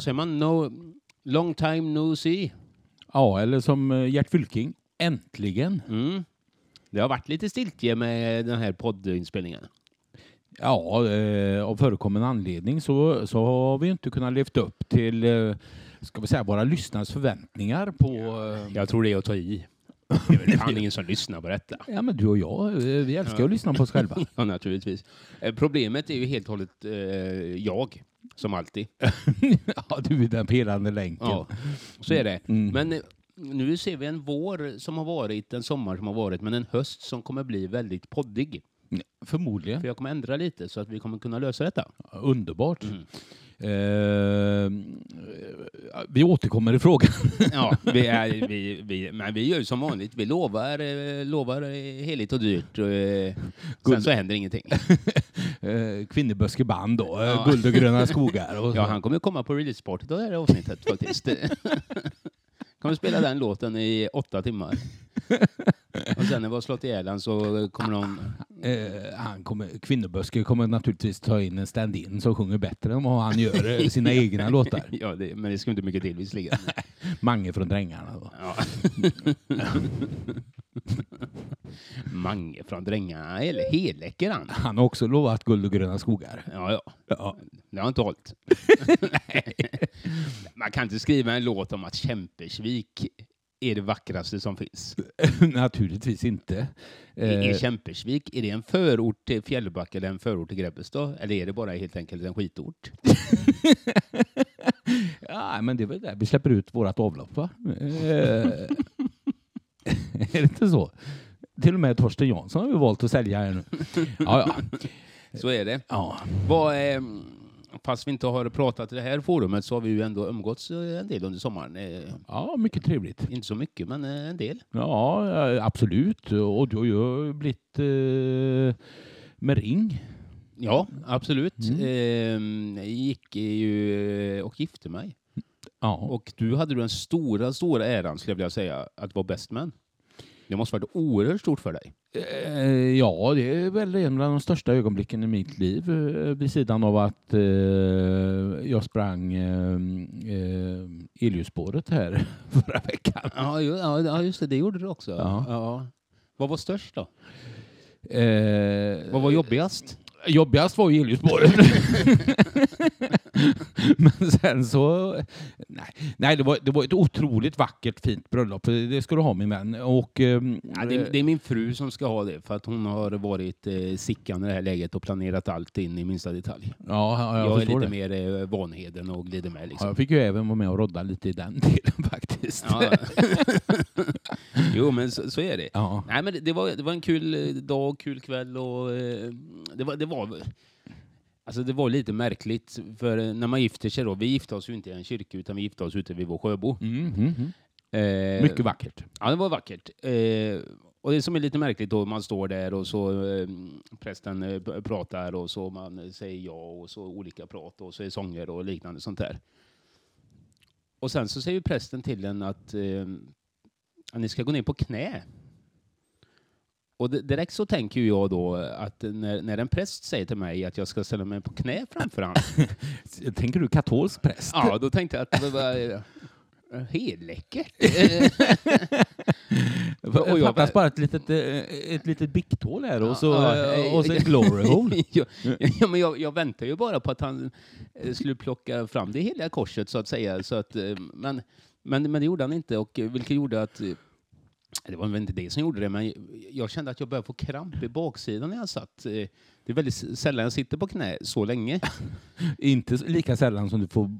vad säger man? No, long time no see. Ja, eller som eh, Gert Fylking. Äntligen! Mm. Det har varit lite stiltje med den här poddinspelningen. Ja, eh, av förekommande anledning så, så har vi inte kunnat levt upp till eh, ska vi säga, våra lyssnares förväntningar på... Eh, Jag tror det är att ta i. Det är väl fan ingen som lyssnar på detta. ja, men du och jag, eh, vi älskar att lyssna på oss själva. Ja, naturligtvis. Eh, Problemet är ju helt och hållet eh, jag, som alltid. ja, du är den pelande länken. Ja, så är det. Mm. Men eh, nu ser vi en vår som har varit, en sommar som har varit, men en höst som kommer bli väldigt poddig. Förmodligen. För jag kommer ändra lite så att vi kommer kunna lösa detta. Underbart. Mm. Eh, vi återkommer i frågan. Ja, vi, är, vi, vi, men vi gör ju som vanligt. Vi lovar, eh, lovar heligt och dyrt. Och, eh, sen så händer ingenting. eh, Kvinneböskeband då, eh, Ja. Guld och gröna skogar. Och. Ja, han kommer komma på releasepartyt det här avsnittet faktiskt. kommer spela den låten i åtta timmar. Och sen när vi har slått ihjäl han så kommer någon... Eh, han kommer, Kvinnoböske kommer naturligtvis ta in en stand-in som sjunger bättre än vad han gör eh, sina egna låtar. Ja, det, men det ska inte mycket till visserligen. Mange från Drängarna. Då. Ja. Mange från Drängarna, eller Heläcker han. Han har också lovat guld och gröna skogar. Ja, ja. Ja. Det har inte hållit. Man kan inte skriva en låt om att Kämpersvik är det vackraste som finns. Naturligtvis inte. Är Eh, Kämpersvik, är det en förort till Fjällbacka eller en förort till Grebbestad? Eller är det bara helt enkelt en skitort? ja, men det är väl där vi släpper ut vårat avlopp, va? Eh, är det inte så? Till och med Torsten Jansson har vi valt att sälja här nu. Ja, ja. Så är det. ja. Vad, eh, fast vi inte har pratat i det här forumet så har vi ju ändå umgåtts eh, en del under sommaren. Eh, ja mycket trevligt. inte så mycket, men eh, en del. Ja, absolut. Och du har ju blivit eh, med ring. Ja, absolut. Mm. Eh, gick ju och gifte mig. Ja. Och du hade den stora, stora äran, skulle jag vilja säga, att vara best man. Det måste varit oerhört stort för dig. Eh, ja, det är väl en av de största ögonblicken i mitt liv eh, vid sidan av att eh, jag sprang eh, eh, elljusspåret här förra veckan. Ja, ju- ja, ja, just det. Det gjorde du också. Ja. Vad var störst då? Eh, Vad var jobbigast? Jobbigast var ju elljusspåret. Men sen så... Nej, nej det, var, det var ett otroligt vackert fint bröllop. Det ska du ha min vän. Och, ehm, Ja, det, är- det är min fru som ska ha det, för att hon har varit eh, Sickan i det här läget och planerat allt in i minsta detalj. ja, ja, jag, jag är lite det. mer eh, Vanheden och glider med. Ja, Liksom. jag fick ju även vara med och rodda lite i den delen faktiskt. Ja. jo, men så, så är det. Ja. Nej, men det, det, var, det var en kul eh, dag, kul kväll och eh, det var, det var Alltså det var lite märkligt, för eh, när man gifter sig då, vi gifte oss ju inte i en kyrka utan vi gifte oss ute vid vår sjöbo. Mm, mm, mm. Eh, Mycket vackert. Ja, det var vackert. Eh, och det som är lite märkligt då, man står där och så eh, prästen eh, pratar och så man säger ja och så olika prat och så är sånger och liknande sånt där. Och sen så säger prästen till en att, eh, att ni ska gå ner på knä. Och di- direkt så tänker jag då att när, när en präst säger till mig att jag ska ställa mig på knä framför honom, Tänker du katolsk präst? ja, då tänkte jag att det var eh, helläckert. Och jag- fattas bara ett litet, eh, ett litet bikthål här och så, eh, och så ett glory hole. ja, men jag, jag väntar ju bara på att han skulle plocka fram det heliga korset så att säga. Så att, men, men, men det gjorde han inte, och vilket gjorde att det var väl inte det som gjorde det, men jag kände att jag började få kramp i baksidan när jag satt. Eh, Det är väldigt sällan jag sitter på knä så länge. Inte lika sällan som du får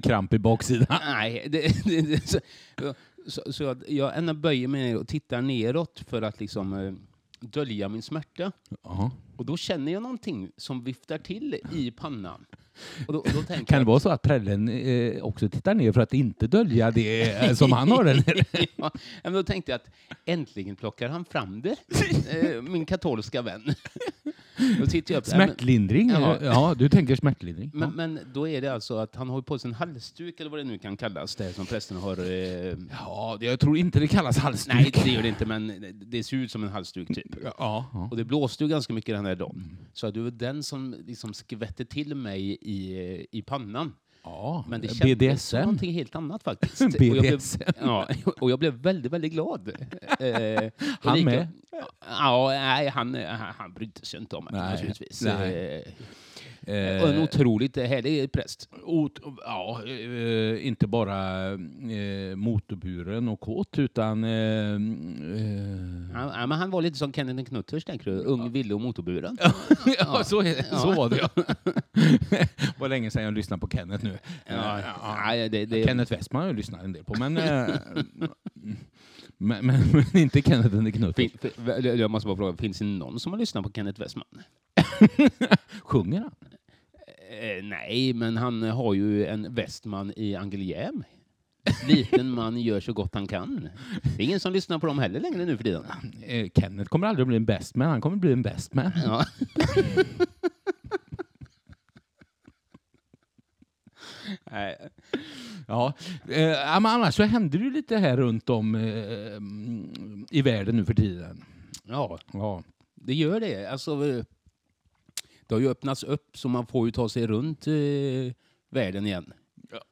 kramp i baksidan. Nej, det, det, det, så, så, så jag, jag ändå böjer mig ner och tittar neråt för att liksom eh, dölja min smärta. Ja. Och då känner jag någonting som viftar till i pannan. Och då, då Kan det jag, vara så att prällen eh, också tittar ner för att inte dölja det eh, som han har nere? ja, men då tänkte jag att äntligen plockar han fram det, eh, min katolska vän. Då tittar jag upp Smärtlindring? Ja. Ja, du tänker smärtlindring. men, men då är det alltså att han har på sig en halsduk, eller vad det nu kan kallas, det som prästen har... Eh, Ja, jag tror inte det kallas halsduk. nej, det gör det inte, men det ser ut som en halsduk typ. Ja, ja. Och det blåste ju ganska mycket den här dagen. Så att det var den som liksom skvätte till mig i, i pannan. Ja, men det kändes BDSM. någonting helt annat faktiskt. BDSM. Och jag blev, ja, och jag blev väldigt, väldigt glad. Eh, han lika, med? Ja, nej, han, han brydde sig inte om det naturligtvis. Nej. Eh, en otroligt härlig präst. Ot, ja, eh, inte bara eh, motorburen och kåt, utan... Eh, eh, ja, men han var lite som Kenneth Knutters, tänker du? Ung, villig och motorburen. ja, så, så var det ja. var länge sedan jag lyssnade på Kenneth nu. Ja, ja, det, det... Kenneth Westman har jag lyssnat en del på, men... Eh, men, men, men, inte Kenneth the Knutters. Jag måste bara fråga, finns det någon som har lyssnat på Kenneth Westman? Sjunger han? Eh, nej, men han har ju en Westman i Angeljäm. Liten man gör så gott han kan. Det är ingen som lyssnar på dem heller längre nu för tiden. Eh, Kenneth kommer aldrig att bli en bestman, han kommer bli en bestman. Ja. Nej. Ja, eh, men annars så händer det ju lite här runt om eh, i världen nu för tiden. Ja, ja. det gör det. Alltså, eh, det har ju öppnats upp så man får ju ta sig runt eh, världen igen.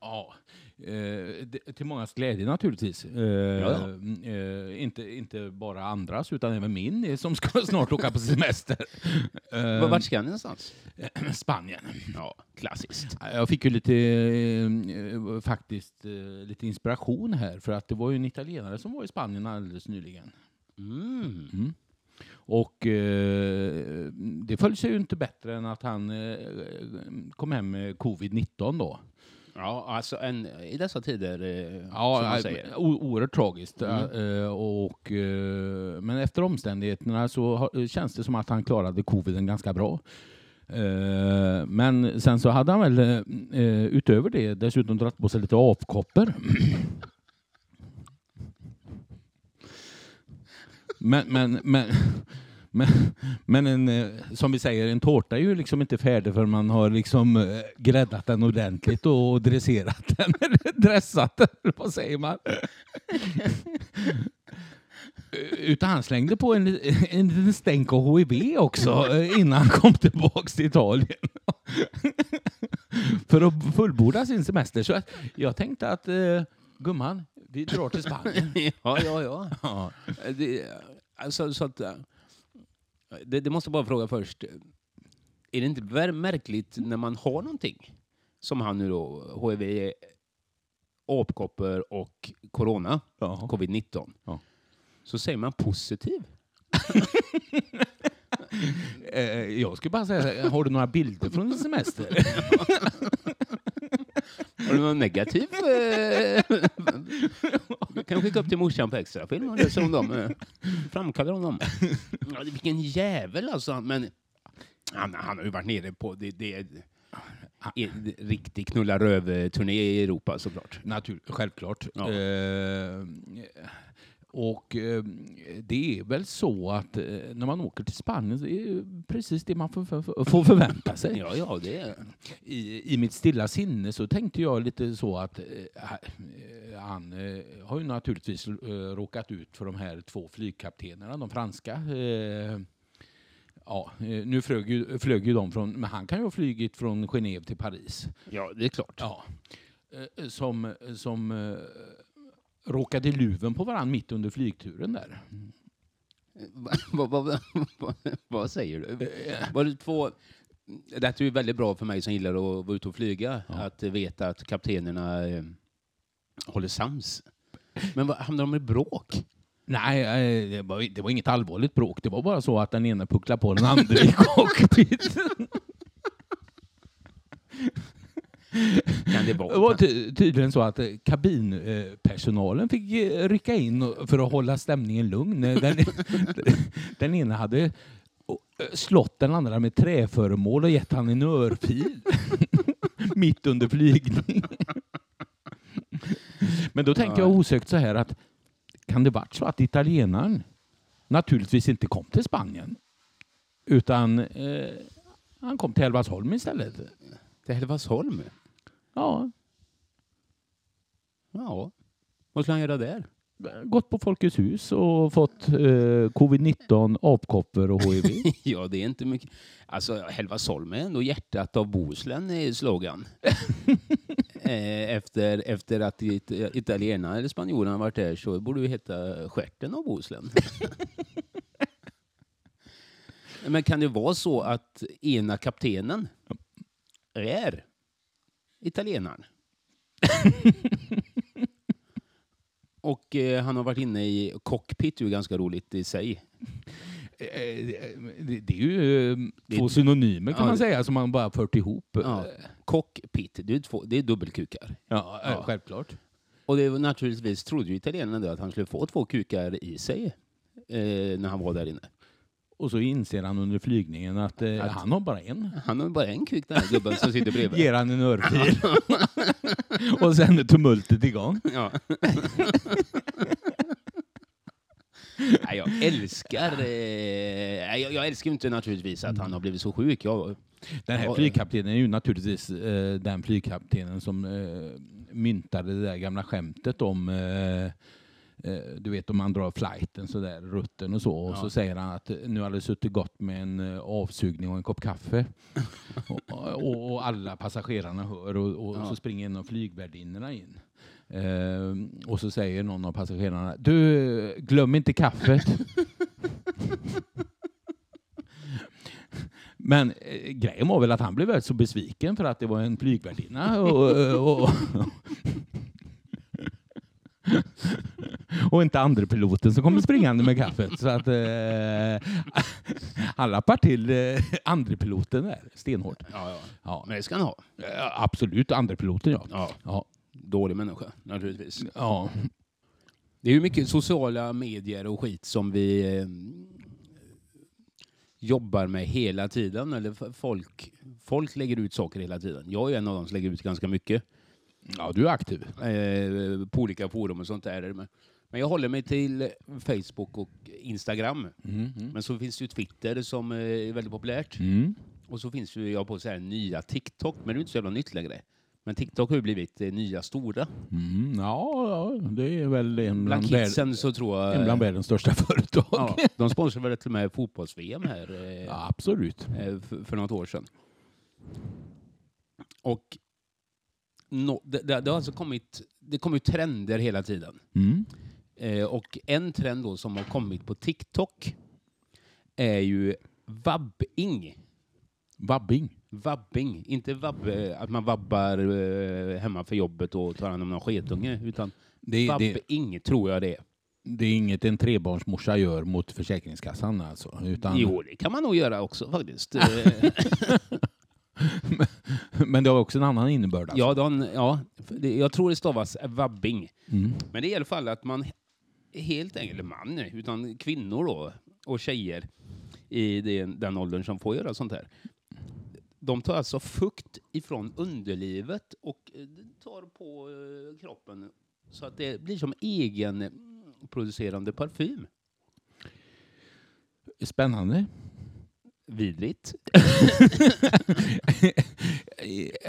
Ja, eh, till mångas glädje naturligtvis. Eh, ja. eh, inte, inte bara andras utan även min som ska snart åka på semester. Eh, Vart ska ni någonstans? Spanien. Ja, klassiskt. Jag fick ju lite, eh, faktiskt eh, lite inspiration här för att det var ju en italienare som var i Spanien alldeles nyligen. Mm. Mm. Och eh, det föll sig ju inte bättre än att han eh, kom hem med covid-19 då. Ja, alltså en, i dessa tider, eh, ja, som man säger. oerhört tragiskt. Mm. Eh, och, eh, men efter omständigheterna så känns det som att han klarade coviden ganska bra. Eh, men sen så hade han väl eh, utöver det dessutom dragit på sig lite avkoppor. men, men, men men, men en, eh, som vi säger, en tårta är ju liksom inte färdig förrän man har liksom eh, gräddat den ordentligt och dresserat den, eller dressat den, vad säger man? Utan han slängde på en, en liten stänk av HIV också eh, innan han kom tillbaka till Italien. För att fullborda sin semester. Så jag tänkte att gumman, vi drar till Spanien. ja, ja, ja. ja. Det, alltså, så att, det, det måste jag bara fråga först. Är det inte märkligt när man har någonting, som han nu då, HIV, apkoppor och corona, ja. covid-19, ja. så säger man positiv. Eh, jag skulle bara säga, har du några bilder från din semester? Har du någon negativ? Du kan skicka upp till morsan på extrafilm och läsa om dem. Eh, framkallar om dem. Ja, vilken jävel alltså. Men han, han har ju varit nere på det, det en riktig knulla röv-turné i Europa såklart. Natur, självklart. Ja. Eh, och eh, det är väl så att eh, när man åker till Spanien så är det precis det man får, för, får förvänta sig. ja, ja, det är. I, I mitt stilla sinne så tänkte jag lite så att eh, eh han eh, har ju naturligtvis råkat ut för de här två flygkaptenerna, de franska. ja, nu flög ju, flög ju de från, men han kan ju ha flygit från Genève till Paris. Ja, det är klart. Ja. som som råkade luven på varandra mitt under flygturen där. vad, vad, vad, vad, säger du? Var det två... Det är ju väldigt bra för mig som gillar att vara ute och flyga, ja. att veta att kaptenerna eh, håller sams. Men vad, hamnade de i bråk? Nej, eh, det var, det var inget allvarligt bråk. Det var bara så att den ena pucklade på den andra i cockpiten. Kan det vara? Det var tydligen så att eh, kabinpersonalen fick eh, rycka in för att hålla stämningen lugn. Den, den ena hade eh, slått den andra med träföremål och gett han en örfil mitt under flygning. Men då tänkte jag osökt så här att kan det varit så att italienaren naturligtvis inte kom till Spanien utan eh, han kom till Helvarsholm istället? Till Helvarsholm? Ja. Ja. Vad ska han göra där? Gått på Folkets hus och fått eh, covid-19, apkoppor och HIV. ja, det är inte mycket. Alltså, Helvarsholm är ändå hjärtat av Bohuslän i slogan. Eh, efter, efter att it, italienarna eller spanjorerna varit där så borde vi heta Stjärten av Bohuslän. Men kan det vara så att ena kaptenen är italienaren? Och eh, han har varit inne i cockpit, det är ju ganska roligt i sig. Eh, Det, det är ju eh, två synonymer kan Ja, man säga som man bara fört ihop. Ja. Cockpit, det är, två, det är dubbelkukar. Ja, eh, Ja. självklart. Och det naturligtvis trodde ju italienarna att han skulle få två kukar i sig eh, när han var där inne. Och så inser han under flygningen att, eh, Att- han har bara en. Han har bara en kuk den här gubben som sitter bredvid. Ger han en örfil. och sen är tumultet igång. Ja. Nej, jag älskar... Eh, jag, jag älskar inte naturligtvis att han har blivit så sjuk. Jag, Den här flygkaptenen är ju naturligtvis eh, den flygkaptenen som eh, myntade det där gamla skämtet om eh, du vet om man drar flighten så där, rutten och så. Och Ja. så säger han att eh, nu hade det suttit gott med en eh, avsugning och en kopp kaffe. och, och, alla passagerarna hör och, och Ja. så springer en av flygvärdinnorna in. Eh, och så säger någon av passagerarna, du glöm inte kaffet. Men eh, grejen var väl att han blev väldigt så besviken för att det var en flygvärdinna och, och, och, inte andre piloten som kommer springande med kaffet. Så att eh, han lappar till eh, andre piloten där, stenhårt. ja, ja. Ja, Men det ska han ha. eh, absolut, andre piloten ja. Ja. Ja, Dålig människa, naturligtvis. ja. Det är ju mycket sociala medier och skit som vi eh, jobbar med hela tiden. Eller folk, folk lägger ut saker hela tiden. Jag är en av dem som lägger ut ganska mycket ja du är aktiv. eh, på olika forum och sånt där. Men men jag håller mig till Facebook och Instagram. Mm, mm. Men så finns det ju Twitter som eh, är väldigt populärt. Mm. Och så finns ju, jag på så här nya TikTok, men det är inte så jävla nytt längre. Men TikTok har ju blivit eh, nya stora. Mm. Ja, det är väl en Bland bland, så tror jag... en bland världens största företag. ja, de sponsrar väl till och med fotbolls-VM här eh, Ja, absolut. för, för något år sedan. Och no, det, det, det har alltså kommit, det kommer trender hela tiden. Mm. Eh, och en trend då som har kommit på TikTok är ju vabbing. Vabbing. Vabbing, inte vabb, eh, att man vabbar eh, hemma för jobbet och tar hand om någon sketunge, utan Det, det, vabbing tror jag det är. det är inget en trebarnsmorsa gör mot Försäkringskassan alltså. Utan, Jo, det kan man nog göra också faktiskt. Men det har också en annan innebörd. Alltså. ja, de, ja, det, jag tror det stavas vabbing. Mm. Men det är i alla fall att man helt enkelt, eller man, utan kvinnor då, och tjejer i den, den åldern som får göra sånt här. De tar alltså fukt ifrån underlivet och eh, tar på eh, kroppen så att det blir som egen mm, producerande parfym. Spännande. Vidrigt.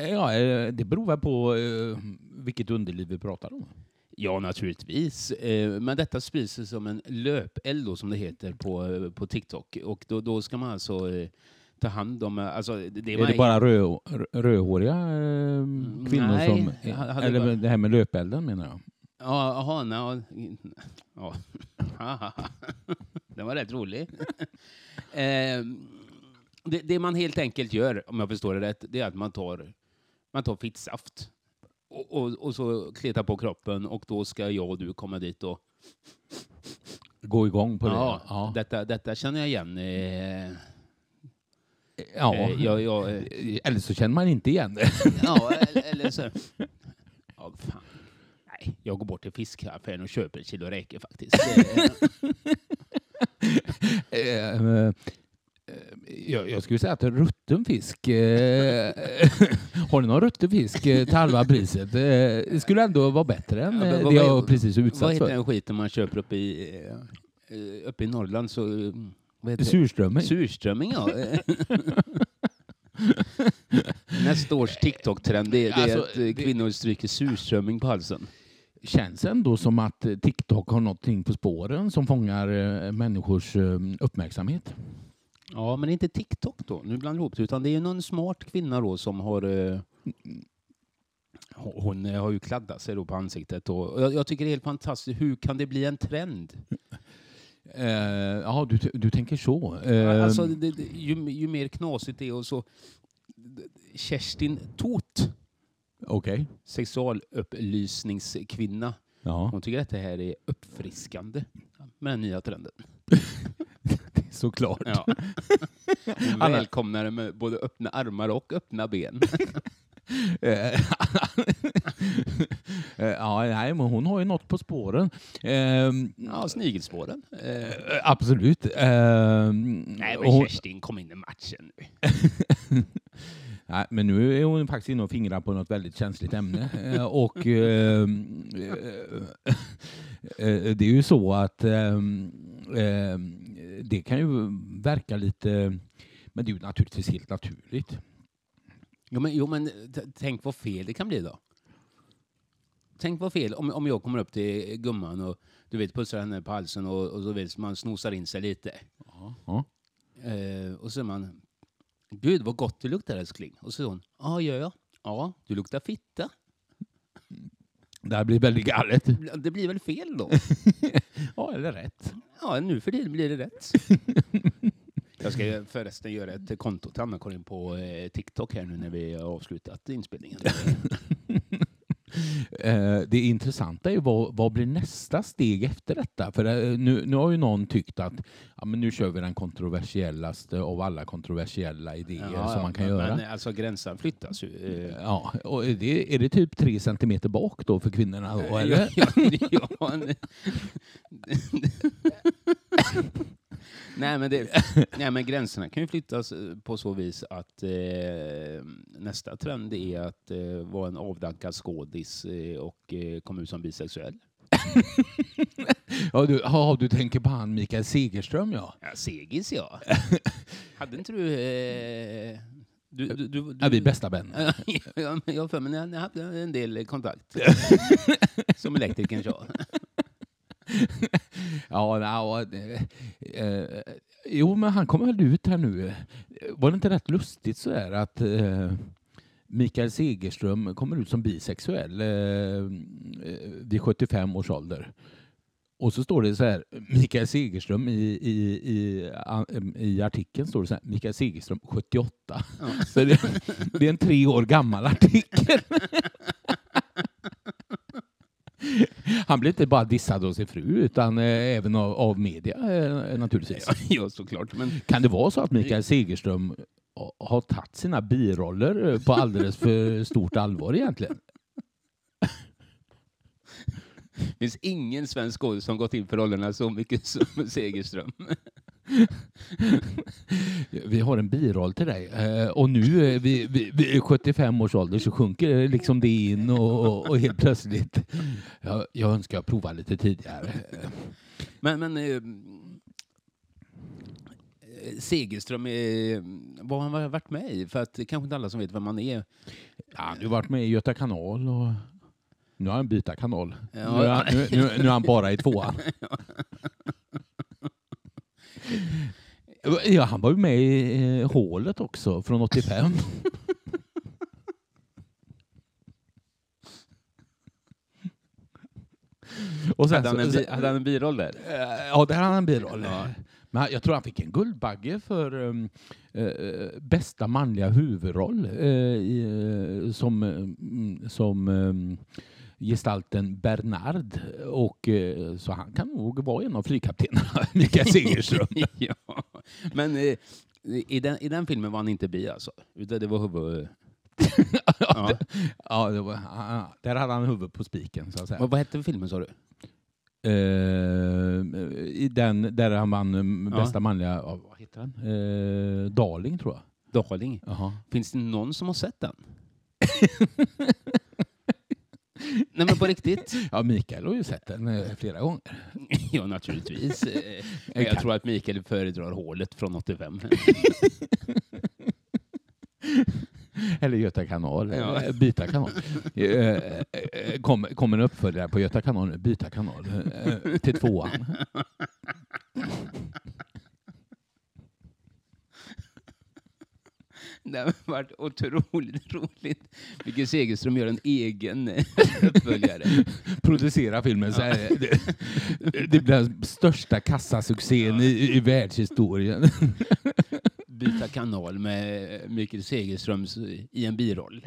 ja, det beror väl på eh, vilket underliv vi pratar om. Ja, naturligtvis. Eh, Men detta sprids som en löpeld, då, som det heter på, på TikTok. Och då, då ska man alltså eh, ta hand om... Alltså, det, Är man det bara rö, rö- rödhåriga kvinnor nej, som... Eller bara- det här med löpelden menar jag. Ja, ja. ja. Den var rätt rolig. eh, det, det man helt enkelt gör, om jag förstår det rätt, det är att man tar, man tar fittsaft och, och, och så kletar på kroppen och då ska jag och du komma dit och... Gå igång på det. Ja, ja. Detta, detta känner jag igen. Eh, ja. eh, jag, jag, eh, Eller så känner man inte igen det. ja, eller, eller så... Ja, fan. Nej, jag går bort till fiskaffären och köper ett kilo räkor faktiskt. Eh, jag, jag skulle säga att rutten fisk... Eh, har ni någon rutten fisk eh, till halva priset? Det skulle ändå vara bättre än Ja, vad- det vad- jag precis är Vad utsatt heter för. den skiten man köper uppe i, uppe i Norrland? Så, vad? Surströmming. Surströmming, ja. Nästa års TikTok-trend det, det är Alltså, att eh, det- kvinnor stryker surströmming på halsen. känns ändå som att TikTok har någonting på spåren som fångar människors uppmärksamhet. Ja, men inte TikTok då, nu blandar ihop det, utan det är någon smart kvinna då som har, eh, hon eh, har ju kladdat sig då på ansiktet. Och jag, jag tycker det är helt fantastiskt. Hur kan det bli en trend? Eh, ja, du, du tänker så. Eh, Alltså, det, det, ju, ju mer knasigt det är och så... Kerstin Tot, Okej. sexualupplysningskvinna, Ja, hon tycker att det här är uppfriskande med den nya trenden. såklart. Ja. Hon det med både öppna armar och öppna ben. Eh, eh, ja, nej, men hon har ju något på spåren. Ehm, Ja, snigelspåren. Eh, absolut. Ehm, nej, men hon- Kerstin, kom in i matchen nu. Nej, men nu är hon faktiskt inne och fingrar på något väldigt känsligt ämne. Eh, och eh, eh, det är ju så att det kan ju verka lite, men det är ju naturligtvis helt naturligt. Jo, men, jo, men tänk vad fel det kan bli då. Tänk vad fel om, om jag kommer upp till gumman och du vet pussar henne på halsen och, och så vet man snosar in sig lite. Ja. Eh, och så säger man Gud vad gott du luktar älskling. Och så säger hon Ja, gör jag? Ja, du luktar fitta. Det här blir väldigt galet. Det blir väl fel då? Ja, eller rätt. Ja, nu för tiden blir det rätt. Jag ska förresten göra ett konto till Anna-Karin på eh, TikTok här nu när vi har avslutat inspelningen. Eh, det intressanta är vad, vad blir nästa steg efter detta? För eh, nu, nu har ju någon tyckt att ja, men nu kör vi den kontroversiellaste av alla kontroversiella idéer som man kan men, göra. Men alltså gränsen flyttas ju. eh. Ja, och är det, är det typ tre centimeter bak då för kvinnorna? Då, eller? Ja, ja, ja, nej. men det, nej, men gränserna kan ju flyttas eh, på så vis att eh, nästa trend är att eh, vara en avdankad skådis eh, och eh, komma ut som bisexuell. Ja, du, ja, du tänker på han Mikael Segerström, ja. Ja, segis ja. Hade inte du... Eh, du, du, du, du ja vi är bästa vänner. jag har för mig ni hade en del kontakt. som elektrikern sa. Ja, ja eh, eh, jo, men han kommer väl ut här nu. Var det inte rätt lustigt så är att eh, Mikael Segerström kommer ut som bisexuell eh, eh, vid 75 års ålder. Och så står det så här, Mikael Segerström i, i, i, i artikeln står det så här, Mikael Segerström 78. Ja. Så det, det är en tre år gammal artikel. Han blir inte bara dissad av sin fru utan eh, även av, av media eh, naturligtvis. ja, såklart. Men Kan det vara så att Mikael Segerström ha- har tagit sina biroller eh, på alldeles för stort allvar egentligen? det finns ingen svensk skådis som gått in för rollerna så mycket som Segerström. Vi har en biroll till dig eh, och nu vid, vid, vid 75 års ålder så sjunker liksom det in och, och, och helt plötsligt. Jag, jag önskar jag provade lite tidigare. Men, men eh, eh, Segerström, eh, vad har han varit med i? För att det är kanske inte alla som vet vem han är. Ja, han har ju varit med i Göta kanal och nu har han bytt kanal. Ja. Nu, är han, nu, nu, nu är han bara i tvåan. Ja, han var ju med i eh, Hålet också från 85. Och sen Hade han, en, så- bi- hade han en biroll där? Eh, Ja, där hade han en biroll. Ja. Men han- jag tror han fick en Guldbagge för um, eh, bästa manliga huvudroll eh, i, eh, som, mm, som um, gestalten Bernard. Och, eh, så han kan nog vara en av flygkaptenerna, Mikael Segerström. ja. Men eh, i, den, i den filmen var han inte bi alltså? Utan det var huvud... Ja. ja, det var, ah, där hade han huvudet på spiken, så att säga. Vad, vad hette filmen sa du? Eh, I den där han vann um, Ja. bästa manliga, vad heter han? Eh, Darling, tror jag. Darling. Jaha. Finns det någon som har sett den? Nej men på riktigt? Ja, Mikael har ju sett den eh, flera gånger. ja, naturligtvis. Eh, Jag tror att Mikael föredrar hålet från 85. Eller Göta kanal, Ja. byta kanal. Eh, eh, Kom, en uppföljare på Göta kanal nu, byta kanal till tvåan. Det har varit otroligt roligt. Micke Segerström gör en egen uppföljare. Producera filmen så här. Det, det blir den största kassasuccén i, i världshistorien. Byta kanal med Mikael Segerströms i en biroll.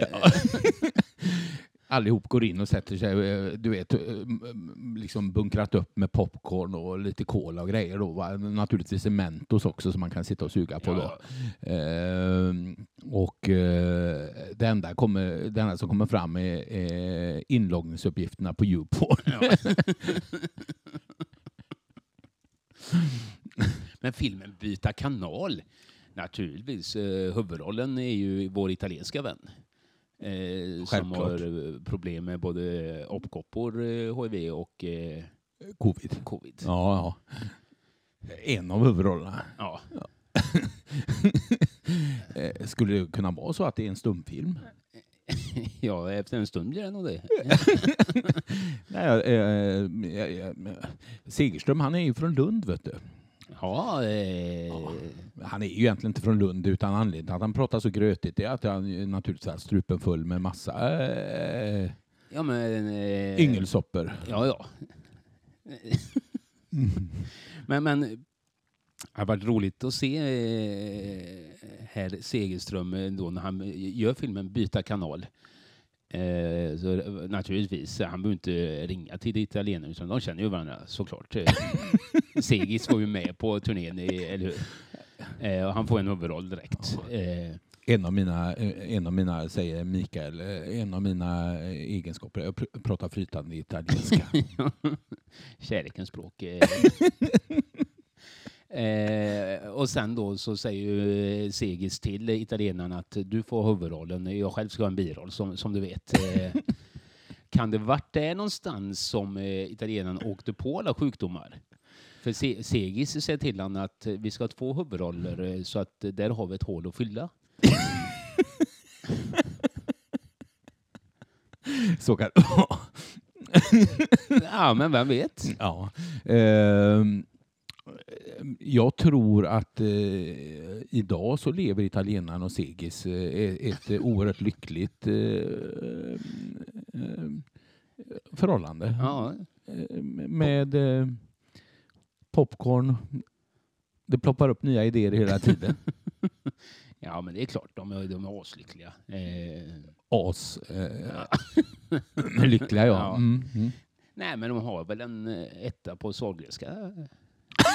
Allihop går in och sätter sig, eh, du vet, eh, liksom bunkrat upp med popcorn och lite cola och grejer. Då, va? Naturligtvis en Mentos också som man kan sitta och suga på. Då. Ehm, och eh, det, enda kommer, det enda som kommer fram är, är inloggningsuppgifterna på Youporn. Men filmen Byta kanal, naturligtvis. Eh, huvudrollen är ju vår italienska vän. Eh, som har eh, problem med både opkoppor, eh, HIV och eh, Covid. covid. Ja, ja. En av huvudrollerna. Ja. Eh, Skulle det kunna vara så att det är en stumfilm? ja, efter en stund blir det nog det. Nej, eh, eh, eh, Segerström, han är ju från Lund, vet du. Ja, eh, Han är ju egentligen inte från Lund, utan anledningen till att han pratar så grötigt är att han naturligtvis har strupen full med massa eh, ja men... Eh, yngelsoppor. Ja, ja. men, men det har varit roligt att se eh, herr Segerström eh, då när han gör filmen Byta kanal. Eh, så eh, naturligtvis, han behöver inte ringa till italienarna utan de känner ju varandra såklart. Eh, Segis var ju med på turnén, i, eller hur? Eh, och han får en huvudroll direkt. Eh, En av mina, eh, en av mina, säger Mikael, en av mina egenskaper, jag pr- pratar flytande italienska. Kärlekens språk. eh. Och sen då så säger ju Segis till italienarna att du får huvudrollen, jag själv ska ha en biroll som, som du vet. Eh, kan det varit där någonstans som eh, italienarna åkte på alla sjukdomar? För Se- Segis säger till honom att vi ska ha två huvudroller eh, så att där har vi ett hål att fylla. så kan Ja, men vem vet? Ja. Ehm, jag tror att eh, idag så lever italienarna och Segis eh, ett oerhört lyckligt eh, eh, förhållande. Ja, Eh, med eh, popcorn. Det ploppar upp nya idéer hela tiden. ja men det är klart, de är, de är aslyckliga. As. Lyckliga ja. Mm, mm. Nej, men de har väl en etta på Sahlgrenska.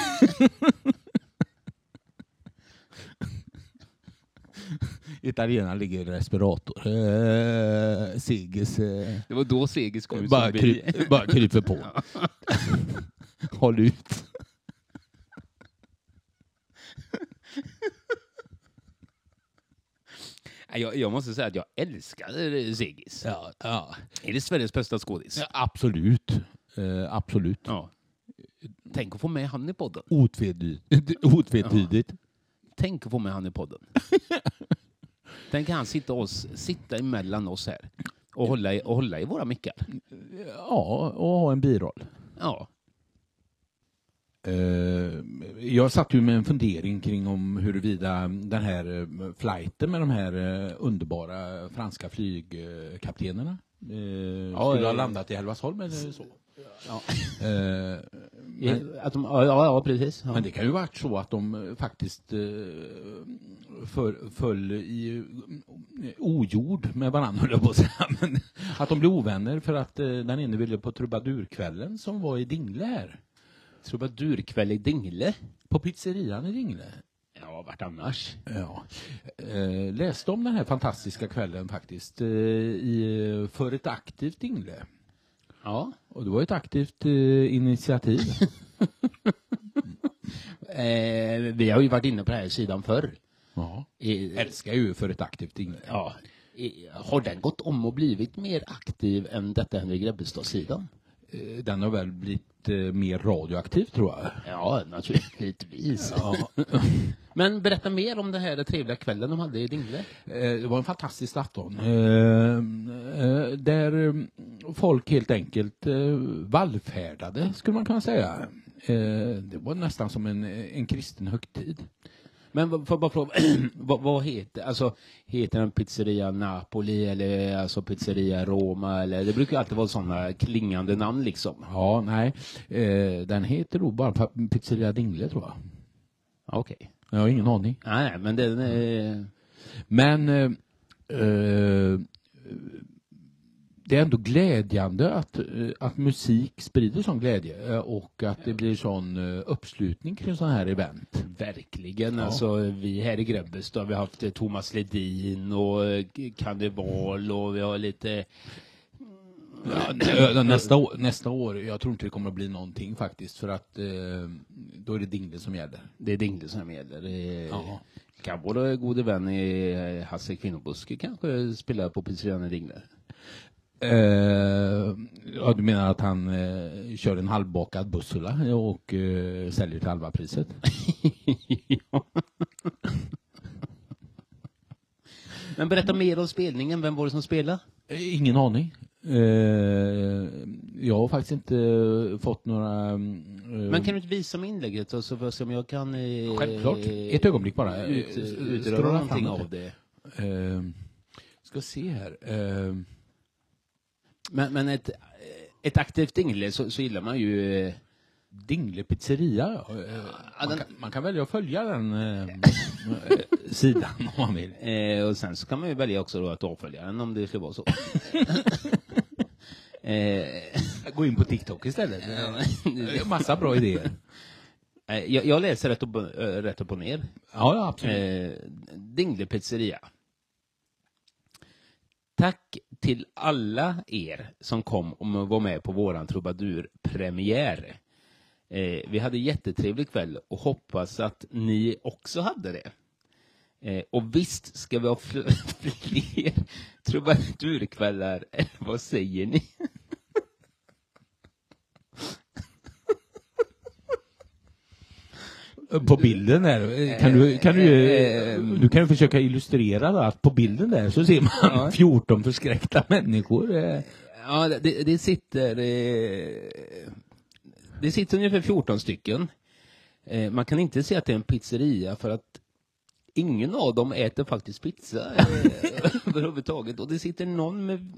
Italienarna ligger i respirator. Eh, Segis eh, Det var då Segis kom bara, som bi. kry, bara kryper på. Håll ut. Nej, Jag, jag måste säga att jag älskar eh, Segis. Ja, ja. Är det Sveriges bästa skådis? Absolut. Eh, absolut. Ja. Tänk att få med han i podden. Otvetydigt. Otvetydigt. Tänk att få med han i podden. Tänk han sitta, oss, sitta emellan oss här och hålla i, och hålla i våra mickar. Ja, och ha en biroll. Ja. Eh, jag satt ju med en fundering kring om huruvida den här eh, flighten med de här eh, underbara franska flygkaptenerna eh, skulle ha eh. landat i Hällevadsholm eller så. Ja. Eh, men, Att de, ja, ja, precis. Ja. men det kan ju varit så att de eh, faktiskt eh, för, föll i eh, ojord med varandra, höll jag på att säga. Men att de blev ovänner för att eh, den ene ville på trubadurkvällen som var i Dingle här. Trubadurkväll i Dingle. På pizzerian i Dingle. Ja, vart annars? Ja. Eh, läste om den här fantastiska kvällen faktiskt eh, i, för ett aktivt Dingle. Ja. Och det var ett aktivt eh, initiativ. Eh, vi har ju varit inne på den här sidan förr. ja. I, Älskar ju för ett aktivt Dingle. ja, har den gått om och blivit mer aktiv än detta Henrik Grebbestad-sidan? Eh, Den har väl blivit eh, mer radioaktiv tror jag. Ja, naturligtvis. Ja. Men berätta mer om den här trevliga kvällen de hade i Dingle. Eh, Det var en fantastisk afton. Eh, eh, Där eh, folk helt enkelt vallfärdade, skulle man kunna säga. Det var nästan som en, en kristen högtid. Men får jag bara fråga, vad, vad heter, alltså heter den pizzeria Napoli eller alltså pizzeria Roma eller, det brukar alltid vara sådana klingande namn liksom. Ja, nej. Eh, den heter nog bara Pizzeria Dingle tror jag. Okej. Jag har ingen aning. Nej, nej, men den är, Men eh, eh, det är ändå glädjande att, eh, att musik sprider sån glädje eh, och att det blir sån eh, uppslutning kring sådana här event. verkligen, Ja. alltså vi här i Grebbestad har vi haft Thomas Ledin och Karneval och vi har lite Ja, nä- nästa, år, nästa år, jag tror inte det kommer att bli någonting faktiskt för att eh, då är det Dingle som gäller. Det är Dingle som gäller. Det är- Ja. Kan vår gode vän i Hasse Kvinnobuske kanske spela på pizzerian i Dingle? Eh, ja, du menar att han eh, kör en halvbakad bussula och eh, säljer till halva priset? ja. Men berätta mer om spelningen. Vem var det som spelade? Eh, Ingen aning. Eh, jag har faktiskt inte fått några... eh, Men kan du inte visa mig inlägget så får jag se om jag kan... Eh, Självklart. Ett ögonblick bara. Ut, Eh, scrolla någonting av det. Eh, ska se här. Men, men ett, ett aktivt Dingle så, så gillar man ju... eh, Dingle pizzeria. ja. Man, den- kan, man kan välja att följa den eh, eh, sidan om man vill. Eh, och sen så kan man ju välja också då att avfölja den om det skulle vara så. eh, Gå in på TikTok istället. Det är massa bra idéer. eh, jag, jag läser rätt upp, rätt upp och ner. Ja, absolut. Dingle pizzeria. Tack till alla er som kom och var med på våran trubadurpremiär. Eh, vi hade jättetrevlig kväll och hoppas att ni också hade det. Eh, och visst ska vi ha fler trubadurkvällar. Vad säger ni? På bilden där, eh, kan du, kan du, eh, du kan ju försöka illustrera då, att på bilden där så ser man Ja. 14 förskräckta människor. eh. Ja, det, det sitter... Eh, det sitter ungefär 14 stycken. Eh, man kan inte säga att det är en pizzeria för att ingen av dem äter faktiskt pizza eh, överhuvudtaget. Och det sitter någon med,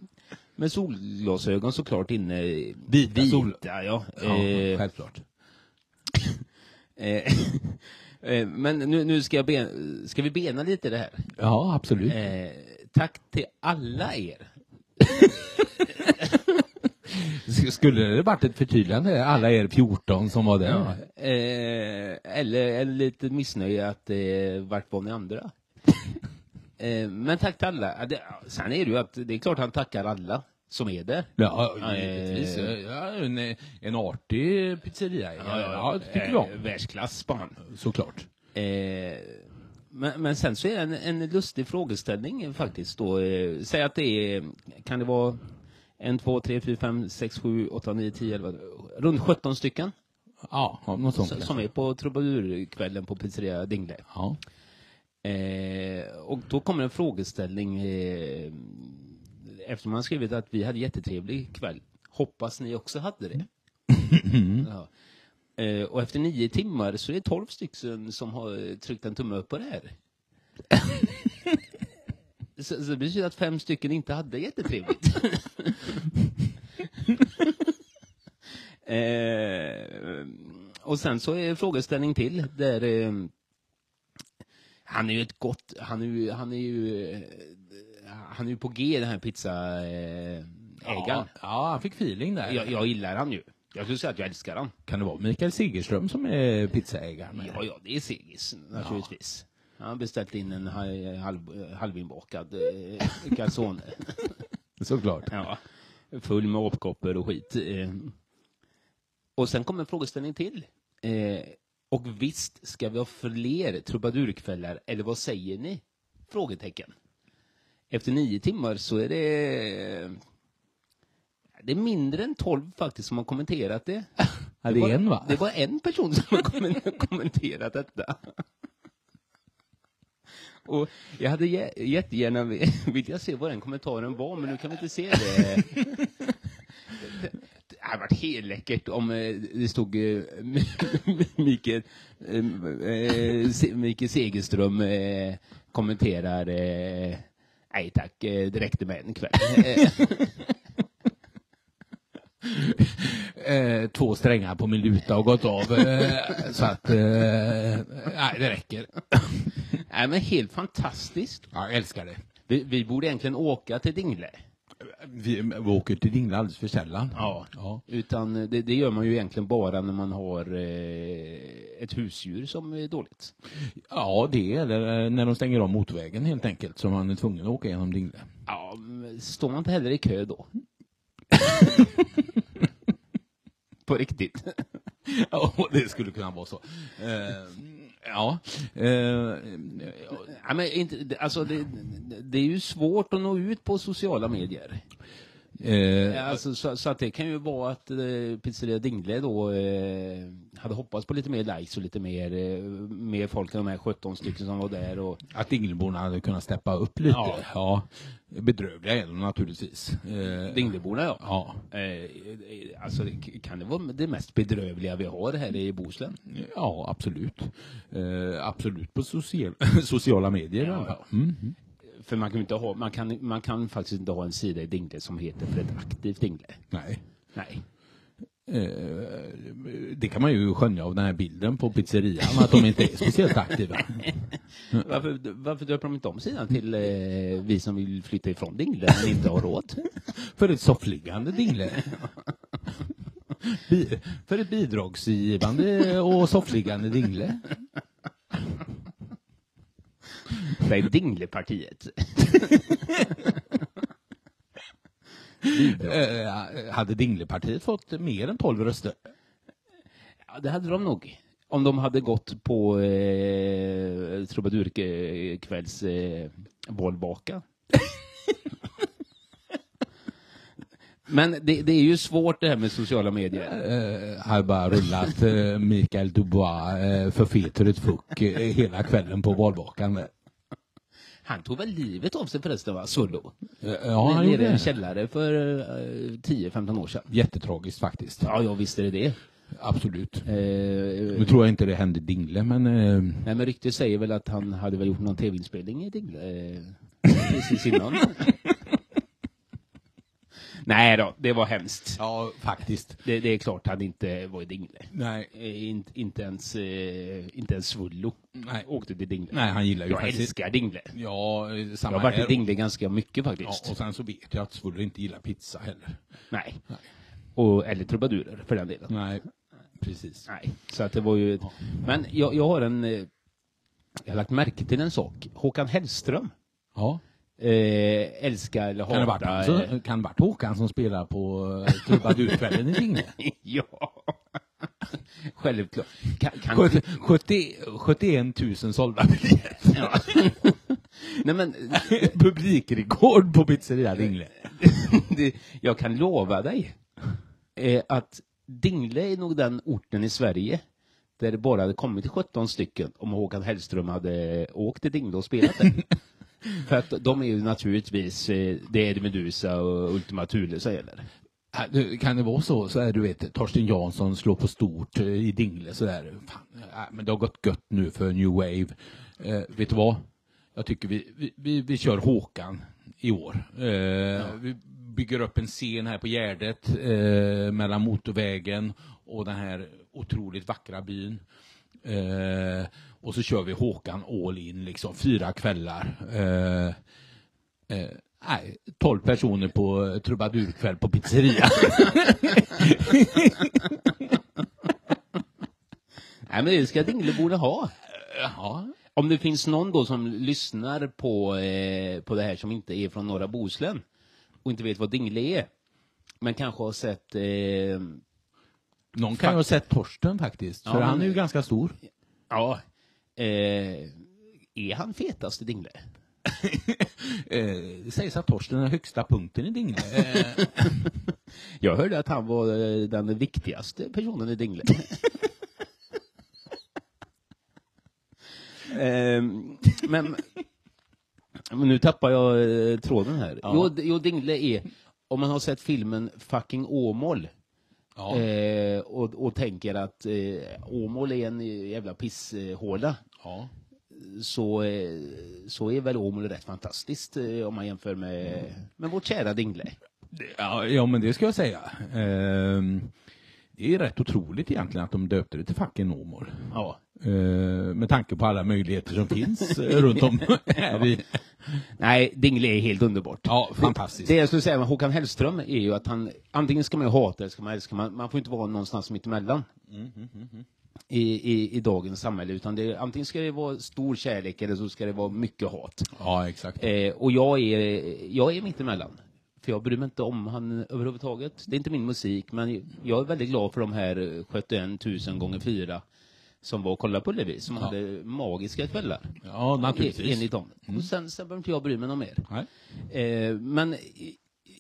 med solglasögon såklart inne. Vita sol- Vita, ja. Ja, Eh, självklart. Eh, eh, men nu, nu ska, jag ben, ska vi bena lite det här. Ja, absolut. Eh, tack till alla er Skulle det varit ett förtydligande, alla er 14 som var där? Ja, eh, eller, eller lite missnöje att eh, vart var ni andra? eh, men tack till alla. Det, sen är det ju att det är klart han tackar alla som är där. Ja, Ja, givetvis. eh, Ja, en, en artig pizzeria. Ja, ja, det tycker eh, jag. Världsklass på han. Såklart. Eh, men, men sen så är det en, en lustig frågeställning faktiskt då. Eh, säg att det är, kan det vara en, två, tre, fyra, fem, sex, sju, åtta, nio, tio, elva, runt 17 stycken Ja, ja, något sånt. som, som är på trubadurkvällen på pizzeria Dingle. Ja. Eh, och då kommer en frågeställning eh, eftersom man skrivit att vi hade jättetrevlig kväll. Hoppas ni också hade det. ja. eh, och efter nio timmar så är det tolv stycken som har tryckt en tumme upp på det här. så, så det betyder att fem stycken inte hade jättetrevligt. eh, och sen så är frågeställning till där eh, han är ju ett gott, han är ju, han är ju, eh, han är ju på G den här pizzaägaren. Ja, ja, han fick feeling där. Jag, jag gillar han ju. Jag skulle säga att jag älskar han. Kan det vara Mikael Sigerström som är pizzaägaren? Ja, ja, det är Segis naturligtvis. Han har beställt in en ha- halv, halvinbakad eh, calzone. Såklart. ja, full med apkoppor och skit. Eh. Och sen kommer en frågeställning till. Eh, och visst ska vi ha fler trubadurkvällar, eller vad säger ni? Frågetecken. Efter nio timmar så är det... Det är mindre än tolv faktiskt som har kommenterat det. Ja, det är var, en va? Det var en person som har kommen- kommenterat detta. Och jag hade jä- jättegärna velat se vad den kommentaren var, men nu kan vi inte se det. Det hade varit helt läckert om eh, det stod eh, Mikael, eh, Mikael Segerström kommenterar Nej tack, eh, det räckte med en kväll. Eh, två strängar på min luta och gått av. Eh, så att, eh, nej det räcker. Nej men helt fantastiskt. Ja, jag älskar det. Vi, vi borde egentligen åka till Dingle. Vi, vi åker till Dingle alldeles för sällan. Ja. ja. Utan det, det gör man ju egentligen bara när man har eh, ett husdjur som är dåligt. Ja, det eller eh, när de stänger om motorvägen helt enkelt så man är tvungen att åka genom Dingle. Ja, står man inte heller i kö då? På riktigt. Ja, det skulle kunna vara så. Eh, ja. Eh, Ja, men inte, alltså det, det är ju svårt att nå ut på sociala medier. eh, Alltså, så, så att det kan ju vara att eh, Pizzeria Dingle då eh, hade hoppats på lite mer likes och lite mer, eh, mer folk än de här 17 stycken som var där. Och, att Dingleborna hade kunnat steppa upp lite. Ja. Ja. Bedrövliga är de naturligtvis. Eh, Dingleborna ja. Ja. Eh, alltså kan det vara det mest bedrövliga vi har här i Bohuslän? Ja, absolut. Eh, absolut på social, sociala medier. Ja, Ja, Mm. För man kan, inte ha, man, kan, man kan faktiskt inte ha en sida i Dingle som heter för ett aktivt Dingle. Nej. Nej. Eh, det kan man ju skönja av den här bilden på pizzerian, att de inte är speciellt aktiva. Varför, varför döper de inte om sidan till eh, vi som vill flytta ifrån Dingle men inte har råd? För ett soffliggande Dingle. Bi- för ett bidragsgivande och soffliggande Dingle. Det är Dinglepartiet. Eh, hade Dinglepartiet fått mer än 12 röster? Ja, det hade de nog. Om de hade gått på eh, trubadurkvälls eh, bollbaka. Men det, det är ju svårt det här med sociala medier. Eh, har bara rullat eh, Mikael Dubois eh, för fet ur ett fuck eh, hela kvällen på valvakan. Han tog väl livet av sig förresten va, Svullo? Eh, ja, han gjorde i en det. källare för eh, 10-15 år sedan. Jättetragiskt faktiskt. Ja, jag visste det det. Absolut. Eh, Nu tror jag inte det hände Dingle, men eh, Nej, men ryktet säger väl att han hade väl gjort någon tv-inspelning i Dingle eh, precis innan. Nej då, det var hemskt. ja, faktiskt. Det, det är klart han inte var i Dingle. Nej, Eh, inte, inte ens, eh, inte ens Svullo Nej. åkte till Dingle. nej han gillar ju jag faktiskt... älskar Dingle. Ja, eh, Jag samma har varit i. Dingle ganska mycket Ja, faktiskt. och sen så vet jag att Svullo inte gillar pizza heller. Nej. Och, eller trubadurer för den delen. Nej, precis. Nej. Så att det var ju... Men jag, jag har en... Jag har lagt märke till en sak. Håkan Hellström. Ja. Eh, älskar eller Kan det han som- kan det varit Håkan som spelar på trubadurkvällen i Dingle? ja. Självklart. Kan, kan, 70, 70, 71 000 sålda biljetter. ja. Nej men, Publikrekord på pizzeria Dingle. jag kan lova dig eh, att Dingle är nog den orten i Sverige där det bara hade kommit 17 stycken om Håkan Hellström hade åkt till Dingle och spelat där. För att de är ju naturligtvis, eh, det är Medusa och Ultima Thule som gäller. Kan det vara så, så är du vet, Torsten Jansson slår på stort eh, i Dingle sådär. Fan, men det har gått gött nu för New Wave. Eh, vet du vad? Jag tycker vi, vi, vi, vi kör Håkan i år. Eh, Vi bygger upp en scen här på Gärdet eh, mellan motorvägen och den här otroligt vackra byn. Eh, och så kör vi Håkan all in, liksom fyra kvällar. Eh, eh, nej, 12 personer på trubadurkväll på pizzeria. Nej men det ska Dingleborna ha. Jaha. Om det finns någon då som lyssnar på, eh, på det här som inte är från norra Bohuslän och inte vet vad Dingle är, men kanske har sett eh, Någon kan ju ha sett Torsten faktiskt, för Ja, han är ju ganska stor. Ja. Eh, är han fetast i Dingle? Eh, det sägs att Torsten är högsta punkten i Dingle. Eh, Jag hörde att han var eh, den viktigaste personen i Dingle. Ehm, men, men nu tappar jag eh, tråden här. Ja. Jo, jo, Dingle är, om man har sett filmen Fucking Åmål, Ja. eh, och, och tänker att eh, Åmål är en jävla pisshåla Ja. så, eh, så är väl Åmål rätt fantastiskt eh, om man jämför med, med vårt kära Dingle. Ja, ja, men det ska jag säga. Ehm, det är rätt otroligt egentligen att de döpte det till Facken Åmål. Ja. Ehm, med tanke på alla möjligheter som finns eh, runt om här i... Nej, Dingle är helt underbart. Ja, fantastiskt. Det jag skulle säga med Håkan Hellström är ju att han, antingen ska man ju hata eller ska man älska, man, man får inte vara någonstans mitt emellan. I, i, I dagens samhälle, utan det, antingen ska det vara stor kärlek eller så ska det vara mycket hat. Ja, exakt. Eh, och jag är, jag är mitt emellan. För jag bryr mig inte om han överhuvudtaget. Det är inte min musik, men jag är väldigt glad för de här 71 000 gånger fyra som var och kollade på Ullevi, som hade magiska kvällar. Ja, naturligtvis. Enligt dem. Och sen, sen behöver inte jag bry mig något mer. Eh, men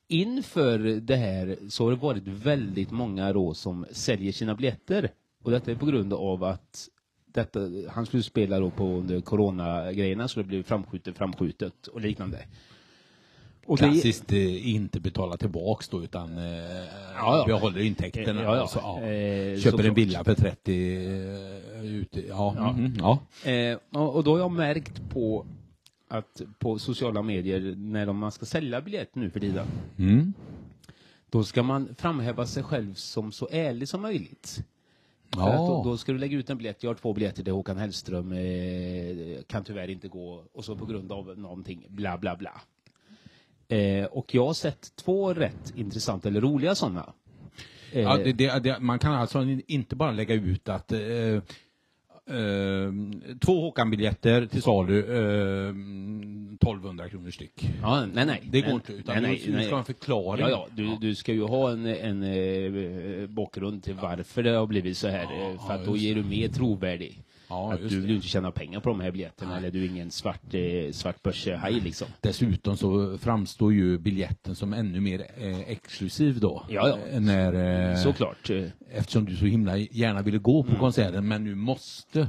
inför det här så har det varit väldigt många då som säljer sina biljetter. Och detta är på grund av att detta, han skulle spela då på under coronagrejerna så det blev framskjutet, framskjutet och liknande. Och det- Klassiskt eh, inte betala tillbaks då utan eh, ja. behåller intäkterna. Ja, ja. och så, ja. Eh, Köper en villa för 30 eh, ute. Ja. Ja. ja. Eh, och då har jag märkt på att på sociala medier när man ska sälja biljett nu för tiden Mm. då ska man framhäva sig själv som så ärlig som möjligt. Att då, Ja. då ska du lägga ut en biljett, jag har två biljetter till Håkan Hellström, eh, kan tyvärr inte gå, och så på grund av någonting, bla bla bla. Eh, och jag har sett två rätt intressanta eller roliga sådana. Eh, Ja, det, det, det, man kan alltså inte bara lägga ut att eh, eh, två Håkan-biljetter till salu, eh, 1200 kronor styck. ja, nej, nej. Det går nej, inte, utan nej, du, du ska ha en förklaring. Ja, ja, du, du ska ju ha en, en eh, bakgrund till varför det har blivit så här, eh, för att då ger du mer trovärdig. Ja, att du vill inte tjäna pengar på de här biljetterna, eller du är ingen svart, eh, svart börshaj liksom. Dessutom så framstår ju biljetten som ännu mer eh, exklusiv då. Ja, ja. Eh, När, eh, Såklart. eh, Eftersom du så himla gärna ville gå Mm. på konserten men nu måste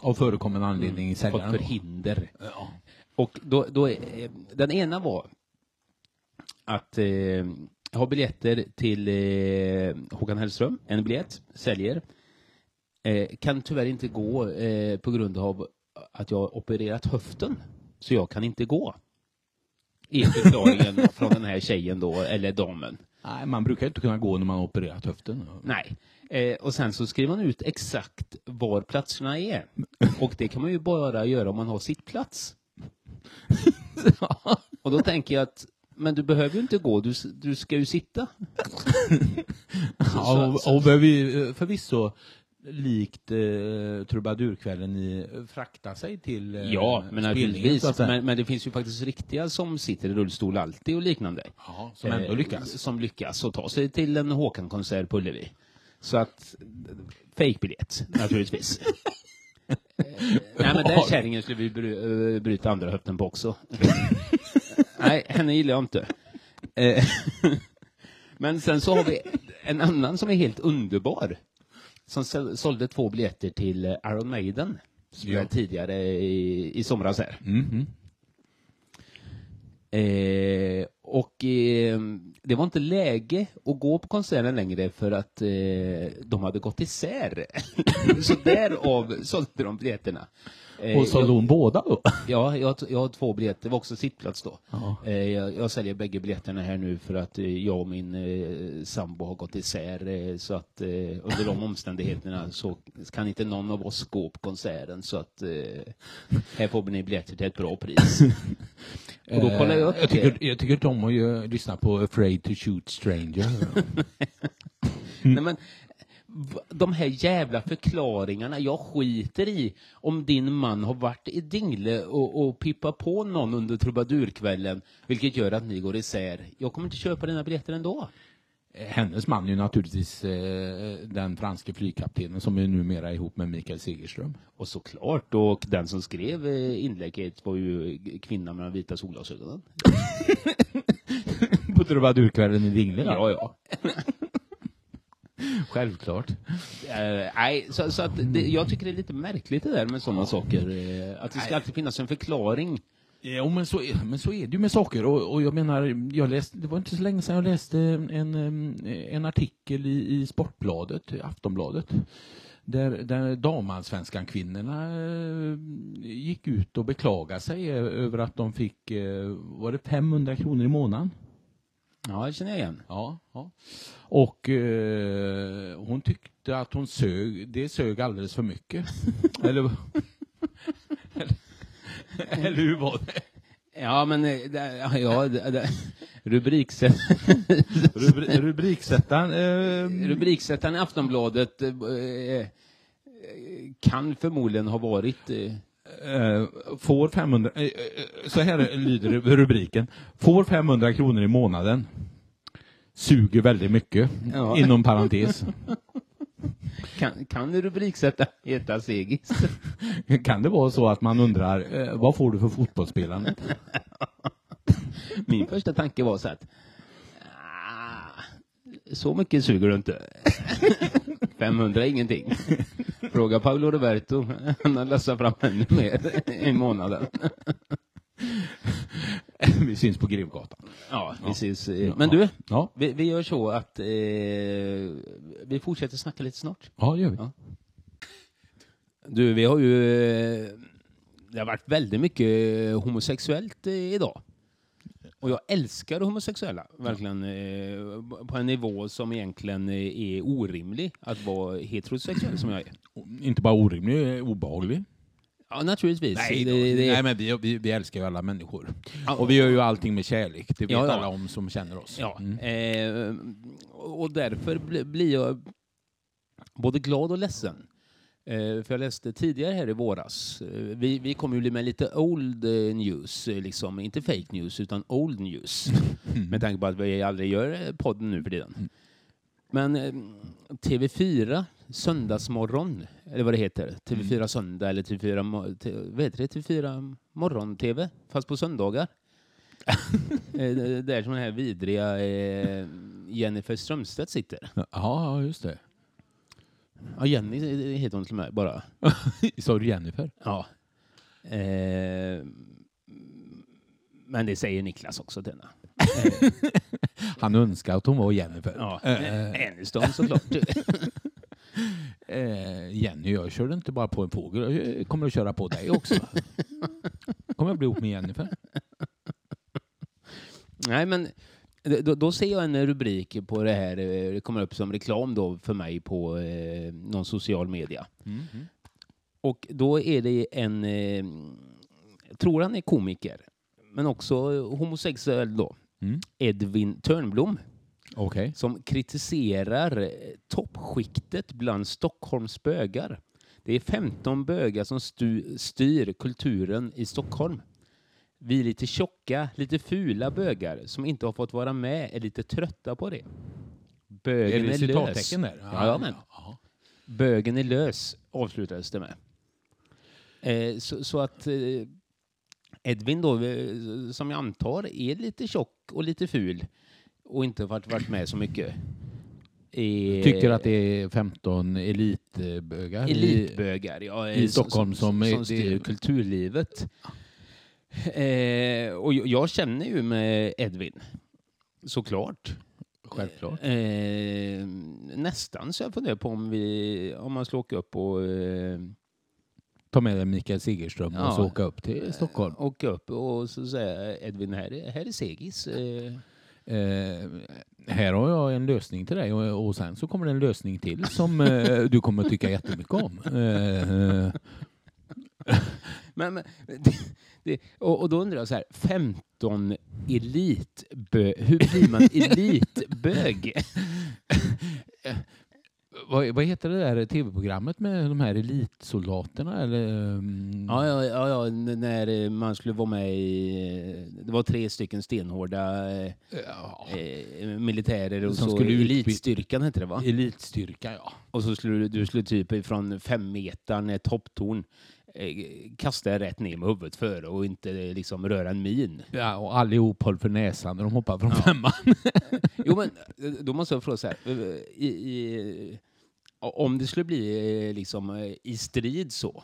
av förekommande anledning sälja Fått den. förhinder. Ja. Och då, då, är- den ena var att eh, ha biljetter till eh, Håkan Hellström, en biljett, säljer. Eh, kan tyvärr inte gå eh, på grund av att jag har opererat höften. Så jag kan inte gå. Är förklaringen från den här tjejen då, eller damen. Nej, man brukar inte kunna gå när man har opererat höften. Nej. Eh, och sen så skriver man ut exakt var platserna är. Och det kan man ju bara göra om man har sittplats. Och då tänker jag att, men du behöver ju inte gå, du, du ska ju sitta. Ja, och, och behöver ju, eh, förvisso likt eh, trubadurkvällen i frakta sig till eh, Ja, men naturligtvis. Men, men det finns ju faktiskt riktiga som sitter i rullstol alltid och liknande. ja, som ändå Eh, lyckas. Som lyckas och ta sig till en Håkan-konsert på Ullevi. Så att, fejkbiljett, naturligtvis. Eh, Nej, men den kärringen skulle vi bry, eh, bryta andra höften på också. Nej, henne gillar jag inte. Eh, Men sen så har vi en annan som är helt underbar. Som sålde två biljetter till eh, Iron Maiden. Som Ja. tidigare i, i somras här. Mhm. Eh, och eh, det var inte läge att gå på konserten längre för att eh, de hade gått isär. så därav sålde de biljetterna. Eh, Och sålde hon båda då? Ja, jag, jag har två biljetter, det var också sittplats då. Ja. Eh, jag, jag säljer bägge biljetterna här nu för att eh, jag och min eh, sambo har gått isär eh, så att eh, under de omständigheterna så kan inte någon av oss gå på konserten så att här får ni biljetter till ett bra pris. och då kollar jag upp Eh, jag tycker, jag tycker inte om att ju lyssna på Afraid to shoot stranger. Nej, men, de här jävla förklaringarna, jag skiter i om din man har varit i Dingle och, och pippat på någon under trubadurkvällen, vilket gör att ni går isär. Jag kommer inte köpa dina biljetter ändå. Hennes man är ju naturligtvis eh, den franske flygkaptenen som är numera ihop med Mikael Segerström. Och såklart, och den som skrev eh, inlägget var ju kvinnan med de vita solglasögonen. På trubadurkvällen i Dingle? Ja, ja. Självklart. Eh, nej, så, så att det, jag tycker det är lite märkligt det där med sådana saker. eh, att det ska alltid finnas en förklaring Jo, men så, är- men så är det ju med saker. Och, och jag menar, jag läste, det var inte så länge sedan jag läste en, en, artikel i, i Sportbladet, Aftonbladet, där, där damallsvenskan kvinnorna eh, gick ut och beklagade sig eh, över att de fick, eh, var det 500 kronor i månaden? Ja, det känner jag igen. Ja, ja. Och eh, hon tyckte att hon sög, det sög alldeles för mycket. eller, eller, eller hur var det? Ja, men eh, ja, rubriksätt, Rubri, rubriksättaren. Eh, rubriksättaren i Aftonbladet eh, eh, kan förmodligen ha varit eh, eh, får 500, eh, eh, så här lyder rubriken. Får 500 kronor i månaden. Suger väldigt mycket. Ja. Inom parentes. kan, kan rubriksättaren heta Segis? Kan det vara så att man undrar, eh, vad får du för fotbollsspelande? Min första tanke var så att ah, så mycket suger du inte. 500 är ingenting. Fråga Paolo Roberto. Han har lassat fram ännu mer i månaden. Vi syns på Grevgatan. Ja, precis. Men du, Ja, vi, vi gör så att eh, vi fortsätter snacka lite snart. ja det gör vi. Ja. Du, vi har ju... eh, Det har varit väldigt mycket homosexuellt eh, idag. Och jag älskar homosexuella, verkligen. eh, På en nivå som egentligen eh, är orimlig att vara heterosexuell som jag är. Inte bara orimlig, eh, obehaglig. Ja, naturligtvis. Nej, det, det, Nej men vi, vi, vi älskar ju alla människor. Och vi gör ju allting med kärlek. Det vet Ja, ja. alla om som känner oss. Ja, Mm. eh, och därför bli- blir jag både glad och ledsen. Eh, för jag läste tidigare här i våras, eh, vi, vi kommer ju med lite old eh, news, liksom, inte fake news utan old news. med tanke på att vi aldrig gör podden nu för tiden. Men eh, TV4 Söndagsmorgon, eller vad det heter, TV4 Söndag eller TV4, mo- t- vad heter det, TV4 Morgon-TV, fast på söndagar. Eh, Där som den här vidriga eh, Jennifer Strömstedt sitter. Ja, ja, just det. Ja, Jenny heter hon till och med bara. Sa du Jennifer? Ja. Eh, men det säger Niklas också till henne. Han önskar att hon var Jennifer. Ja, Eh, Aniston såklart. Eh, Jenny, jag körde inte bara på en fågel. Jag kommer att köra på dig också. kommer att bli ihop med Jennifer. Nej, men då, då ser jag en rubrik på det här. eh, Det kommer upp som reklam då för mig på eh, någon social media. Och då är det en, eh, jag tror han är komiker, men också homosexuell då, Mm. Edvin Törnblom, Okej. som kritiserar eh, toppskiktet bland Stockholms bögar. Det är 15 bögar som styr kulturen i Stockholm. Vi är lite tjocka, lite fula bögar som inte har fått vara med är lite trötta på det. Bögen Är det är, lös. där? Ja, men. Ja. Bögen är lös, avslutades det med. Eh, så, så att eh, Edvin då, eh, som jag antar är lite tjock och lite ful och inte varit, varit med så mycket. är- Tycker att det är 15 elitbögar i- Elitbögar, ja. i eh, Stockholm som är- som styr kulturlivet. Eh, och jag, jag känner ju med Edvin, såklart. Självklart. Eh, nästan så jag funderar på om, vi, om man ska åka upp och eh, Ta med dig Mikael Segerström Ja. och så åka upp till Stockholm. åka upp och så säga Edvin, här är, här är Segis. Eh, Eh, här har jag en lösning till dig och, och sen så kommer det en lösning till som eh, du kommer att tycka jättemycket om. Eh, eh, men, men, det, det, och, och då undrar jag så här, 15 elitbö, hur blir man elitbög? vad, vad heter det där tv-programmet med de här elitsoldaterna? Eller, mm, Ja, ja, ja, ja, när eh, man skulle vara med i... Det var tre stycken stenhårda eh, ja, eh, militärer och Som så skulle elitstyrkan hette det va? elitstyrka, ja. Och så skulle du, du skulle typ ifrån fem meter ett topptorn eh, kasta dig rätt ner med huvudet före och inte eh, liksom röra en min. ja. Och allihop höll för näsan när de hoppade från femman. Jo men eh, då måste jag fråga så här. eh, I, i, om det skulle bli eh, liksom eh, i strid så.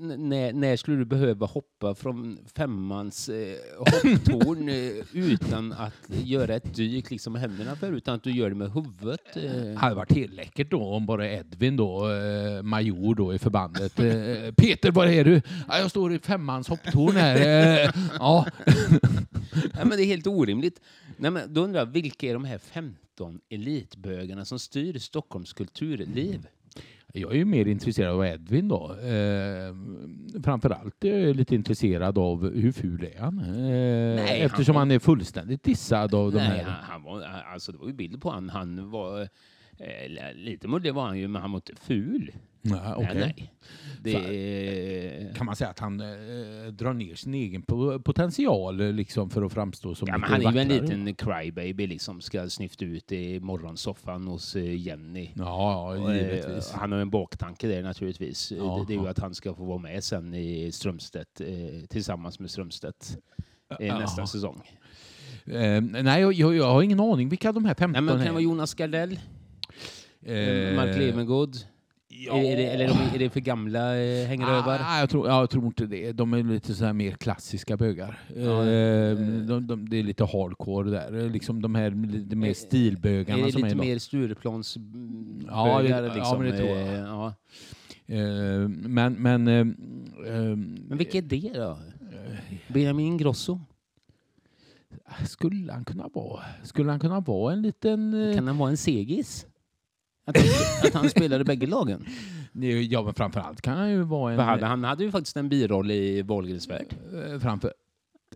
När, när skulle du behöva hoppa från femmans eh, hopptorn eh, utan att göra ett dyk liksom med händerna för, utan att du gör det med huvudet? Eh. Det hade varit helt läckert då om bara Edvin då, eh, major då i förbandet. Eh, Peter, var är du? Ja, jag står i femmans hopptorn här. Eh, ja. Ja, men det är helt orimligt. Nej, men då undrar jag, vilka är de här 15 elitbögarna som styr Stockholms kulturliv? Jag är ju mer intresserad av Edvin då. Eh, framförallt är jag lite intresserad av hur ful är han? Eh, han eftersom var- han är fullständigt dissad av de Nej, här. han, han var, alltså det var ju bild på han. Han var, eh, lite mullig var han ju, men han var inte ful. Ja, okej. Nej, nej. Det är... Kan man säga att han eh, drar ner sin egen po- potential eh, liksom, för att framstå som Ja, men han är ju en liten crybaby liksom, ska snyfta ut i morgonsoffan hos eh, Jenny. Ja, ja, givetvis. Han har en baktanke där naturligtvis. Ja, det, är ju att han ska få vara med sen i Strömstedt tillsammans med Strömstedt nästa säsong. Eh, nej, jag, jag, har ingen aning vilka de här 15 Nej, men kan är. det vara Jonas Gardell? Eh, Mark Levengood? Ja. Är, det, eller är de- är det för gamla eh, hängrövar? Ah, jag, tror, ja, jag tror inte det. De är lite så här mer klassiska bögar. Ja, Eh, de, de, det är lite hardcore där. Liksom de här lite mer Eh, stilbögarna är det som lite är mer Stureplans mm, Ja, det- ja, liksom? men det tror jag. eh, Ja. Eh, men... men eh, eh, Men vilka är det då? Benjamin Ingrosso? skulle han kunna vara? Skulle han kunna vara en liten... Kan han vara en segis? Att han, att han spelade bägge lagen? Ja, men framförallt kan han ju vara en... Hade, han hade ju faktiskt en biroll i Wahlgrens värld. Eh, framför...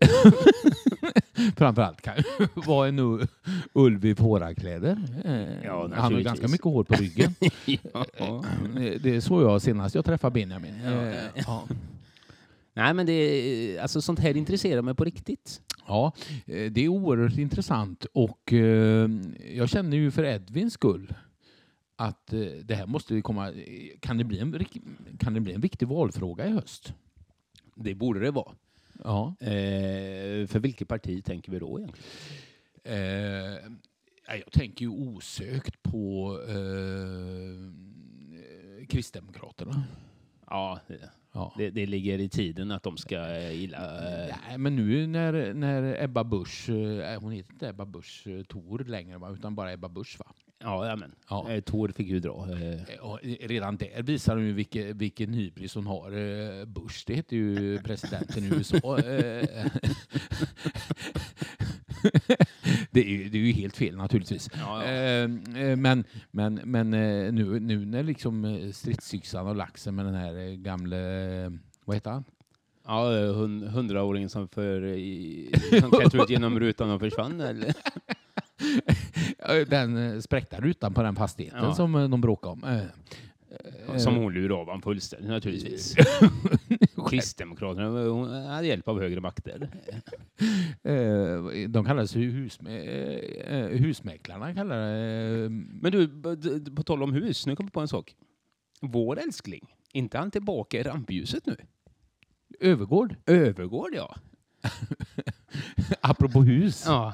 Framförallt kan ju vara en ulv i fårakläder. Eh, Ja, han har naturligtvis. ganska mycket hår på ryggen. ja. Eh, Det såg jag senast jag träffade Benjamin. Ja. Ja, Nej, men det, är- alltså, sånt här intresserar mig på riktigt. ja, det är oerhört intressant och jag känner ju för Edvins skull att eh, det här måste komma... Kan det, bli en, kan det bli en viktig valfråga i höst? Det borde det vara. Ja. Eh, för vilket parti tänker vi då egentligen? Eh, ja, jag tänker ju osökt på eh, Kristdemokraterna. Ja, det, Ja. det, det ligger i tiden att de ska eh, gilla... Eh, Nej, men nu när, när Ebba Busch, eh, hon heter inte Ebba Busch eh, Thor längre utan bara Ebba Busch va? Ja, ja, men. Ja. Eh, Tor fick ju dra. Eh, Eh, redan där visar hon ju vilken, vilken hybris hon har. Eh, Bush, det heter ju presidenten i USA. Eh, det, är, ju- det är ju helt fel naturligtvis. ja, ja. Eh, eh, Men, men, men eh, nu, nu när liksom eh, stridsyxan har lagt sig med den här eh, gamle, eh, vad heter han? Ja, eh, hun- hundraåringen som, för, i, som klättrade ut genom rutan och försvann, eller? Den eh, spräckta rutan på den fastigheten Ja. som eh, de bråkade om. Eh, Som hon lurade av honom fullständigt naturligtvis. Kristdemokraterna hon hade hjälp av högre makter. De kallas husmä eh, husmäklarna. Eh, Men du, på tal om hus, nu kommer jag på en sak. Vår älskling, inte han tillbaka i rampljuset nu? Övergård. Övergård, ja. Apropå hus. ja.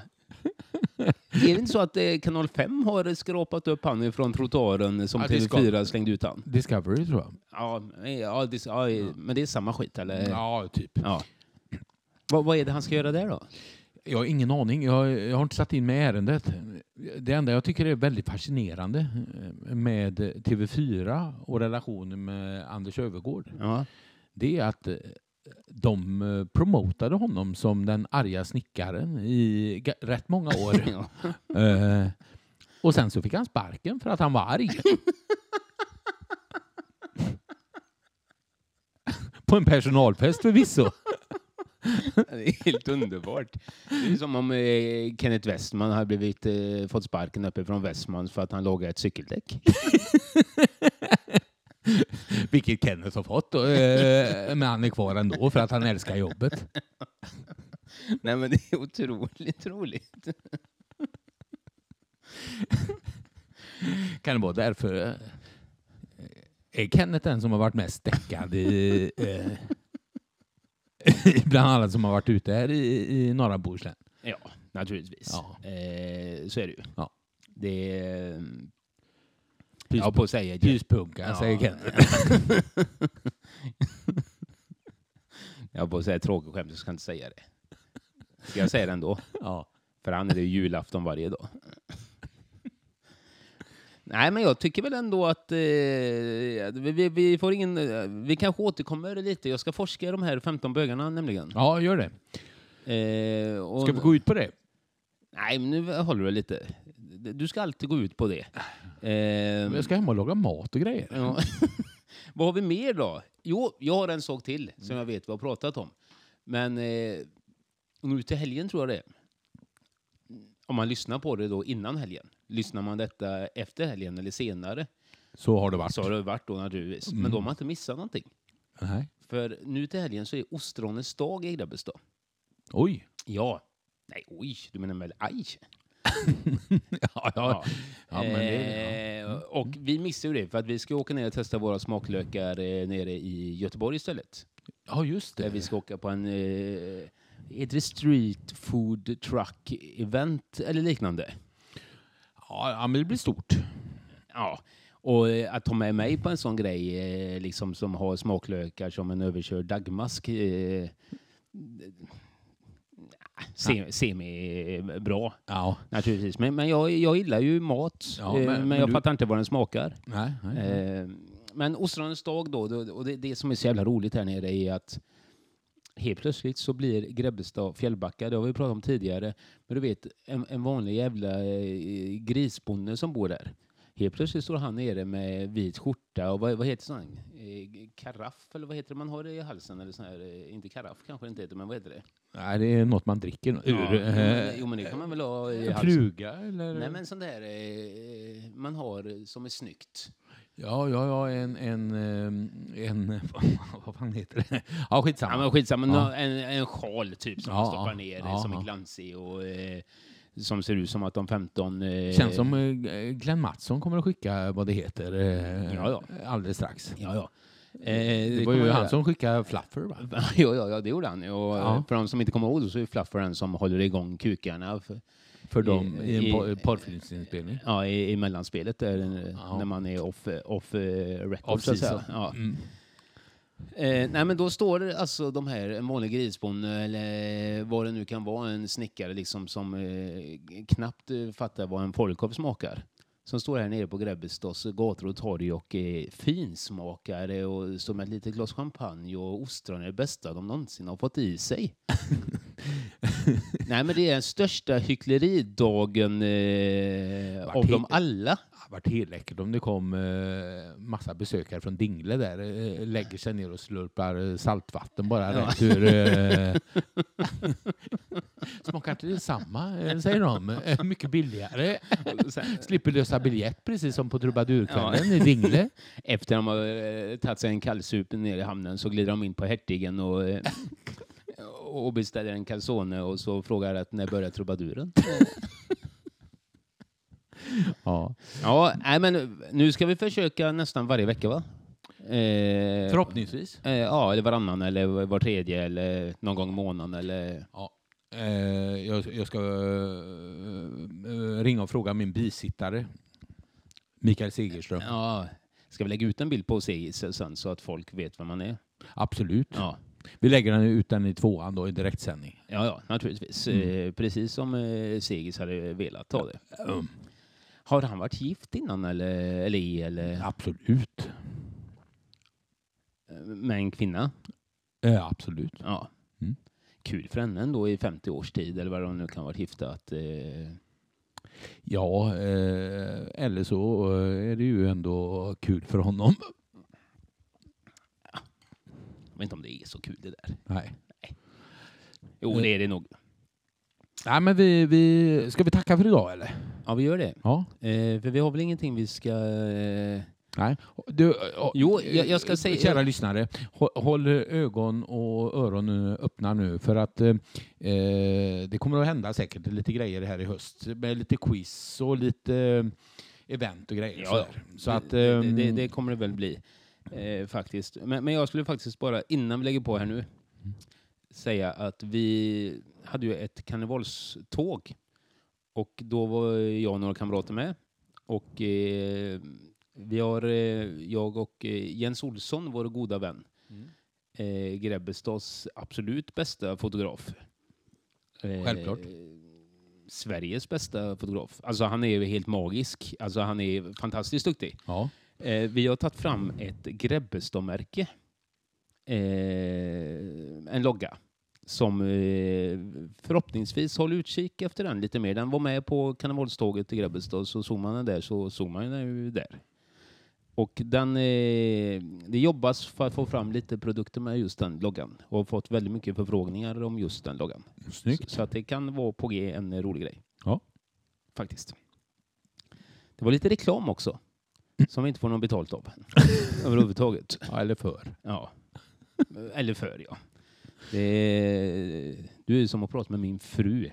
Är det inte så att eh, Kanal 5 har skrapat upp han ifrån trottoaren som Ja, det ska- TV4 slängde ut han? Discovery tror jag. Ja, eh, ja, det, ja, men det är samma skit, eller? Ja, typ. Ja. Vad, vad är det han ska göra där då? Jag har ingen aning. Jag, jag har inte satt in i ärendet. Det enda jag tycker är väldigt fascinerande eh, med TV4 och relationen med Anders Övergård Ja. det är att eh, de eh, promotade honom som den arga snickaren i rätt många år. Eh, och sen så fick han sparken för att han var arg. På en personalfest förvisso. Det är helt underbart. Det är som om eh, Kenneth Westman har blivit, eh, fått sparken uppe från Westmans för att han lagade ett cykeldäck. Vilket Kenneth har fått. eh, men han är kvar ändå för att han älskar jobbet. Nej men det är otroligt roligt. Kan det vara därför? eh, Är Kenneth den som har varit mest däckad i, eh, bland alla som har varit ute här i, i norra Bohuslän? Ja, naturligtvis. Ja. Eh, så är det ju. Ja. Det är... mm, Pys- Jag på att säga Pyspunka, Ja. säger Kenneth. Jag får säga tråkigt skämt, så ska jag inte säga det. Ska jag säga det ändå? Ja. För han är det julafton varje dag. Nej, men jag tycker väl ändå att eh, vi, vi, vi får ingen... eh, Vi kanske återkommer lite. Jag ska forska i de här 15 bögarna nämligen. ja, gör det. Eh, och, Ska vi gå ut på det? Nej, men nu håller du lite. Du ska alltid gå ut på det. Eh, Jag ska hem och laga mat och grejer. Ja. Vad har vi mer då? Jo, jag har en sak till som jag vet vi har pratat om. Men eh, nu till helgen tror jag det är. Om man lyssnar på det då innan helgen. Lyssnar man detta efter helgen eller senare Så har det varit. så har det varit då naturligtvis. Men Mm. då har man inte missat någonting. Nej. För nu till helgen så är ostronens dag i Grebbestad. Oj. Ja. Nej, oj, du menar väl aj? Ja, ja. Ja, det, Eh, Och vi missar ju det för att vi ska åka ner och testa våra smaklökar eh, nere i Göteborg istället. ja, just Där det. vi ska åka på en eh, heter det street food truck event eller liknande. Ja, ja, men det blir stort. Ja, och eh, att ta med mig på en sån grej eh, liksom som har smaklökar som en överkörd dagmask se, semi-bra Ja. naturligtvis. Men, men jag, jag gillar ju mat, Ja, eh, men- men, men jag du- fattar inte vad den smakar. Nej, nej. Eh, men ostronens dag då, då och det, det som är så jävla roligt här nere är att helt plötsligt så blir Grebbestad Fjällbacka, det har vi pratat om tidigare, men du vet en, en vanlig jävla eh, grisbonde som bor där. Helt plötsligt står han nere med vit skjorta och vad, vad heter sån? Eh, karaff eller vad heter det man har i halsen? Eller sån här, eh, inte karaff kanske det inte heter, men vad heter det? nej, det är något man dricker ur. Ja, eh, jo men det kan man väl ha i en halsen. fluga eller? Nej men sån där eh, man har som är snyggt. Ja, ja, ja, en, en, eh, en, vad fan heter det? Ja, skitsamma. Ja, men skitsamma, Ja. en, en sjal typ som Ja, man stoppar ner ja, som är glansig och eh, som ser ut som att de 15... Eh, Känns som eh, Glenn Mattsson kommer att skicka vad det heter eh, Ja, ja. alldeles strax. Ja, ja. Eh, Det var ju han som skickade Fluffer va? ja, ja, ja, det gjorde han. Och, Ja. eh, För de som inte kommer ihåg det så är Fluffer den som håller igång kukarna för, För dem i en i- por- porrfilmsinspelning. ja, i, i mellanspelet där, eh, Ja. när man är off, off eh, record. Off så att säga. Ja. Mm. Eh, nej men då står det alltså de här, en vanlig grisbonde eller vad det nu kan vara, en snickare liksom som eh, knappt eh, fattar vad en folkkorv smakar. Som står här nere på Grebbestads gator och torg och är finsmakare och står med ett litet glas champagne och ostron är det bästa de någonsin har fått i sig. nej men det är den största hyckleridagen eh, av dem alla. Det varit helt läckert om det kom eh, massa besökare från Dingle där, eh, lägger sig ner och slurpar eh, saltvatten bara Ja. rätt ur. Eh. Smakar inte det samma, eh, säger de. Mycket billigare. Slipper lösa biljett precis som på trubadurkvällen i Dingle. Efter de har eh, tagit sig en kallsup ner i hamnen så glider de in på Hertigen och, eh, och beställer en calzone och så frågar att när börjar trubaduren? Ja. ja, nej, men nu ska vi försöka nästan varje vecka va? Eh, Förhoppningsvis. eh, ja, eller varannan eller var tredje eller någon gång i månaden eller... Eh, jag, jag ska eh, ringa och fråga min bisittare, Mikael Segerström. Ja, ska vi lägga ut en bild på Segis sen så att folk vet vem man är? Absolut. Ja, Vi lägger den ut den i tvåan då i direktsändning. ja, ja naturligtvis. Mm. Eh, precis som eh, Segis hade velat ha det. Mm. Har han varit gift innan eller, eller eller Absolut. med en kvinna? Eh, absolut. Ja. Mm. Kul för henne ändå i 50 års tid eller vad de nu kan vara gifta. Att, eh, Ja, eh, eller så eh, är det ju ändå kul för honom. jag vet inte om det är så kul det där. Nej. Jo, Eh. det är det nog. Nej, men vi, vi, ska vi tacka för idag eller? Ja, vi gör det. Ja. Eh, för vi har väl ingenting vi ska... Eh, Nej. Du, eh, Jo, jag- jag ska säga- Kära lyssnare, hå- håll ögon och öron öppna nu för att eh, eh, det kommer att hända säkert lite grejer här i höst med lite quiz och lite eh, event och grejer. Ja, sådär. Så att, det, det, det, ehm, det kommer det väl bli. Eh, faktiskt. Men, men jag skulle faktiskt bara, innan vi lägger på här nu, säga att vi hade ju ett karnevalståg. Och då var jag och några kamrater med. Och eh, vi har, eh, jag och eh, Jens Olsson, vår goda vän, Mm. eh, Grebbestads absolut bästa fotograf. Självklart. Sveriges bästa fotograf. Alltså han är ju helt magisk. Alltså han är fantastiskt duktig. Ja. Eh, vi har tagit fram ett Grebbestad-märke. Eh, en logga. Som eh, förhoppningsvis håller utkik efter den lite mer. Den var med på karnevalståget i Grebbestad, så såg man den där så såg man den ju där. Och den, eh, det jobbas för att få fram lite produkter med just den loggan och har fått väldigt mycket förfrågningar om just den loggan. Snyggt. Så, så att det kan vara på G en rolig grej. Ja. Faktiskt. Det var lite reklam också. Som vi inte får någon betalt av. Överhuvudtaget. Ja, eller för. Ja. Eller för, ja. Det du är som att prata med min fru.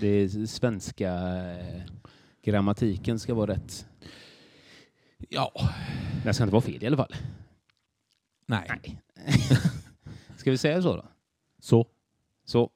Det svenska eh, grammatiken ska vara rätt. Ja. Den ska inte vara fel i alla fall. Nej. Nej. ska vi säga så då? Så. Så.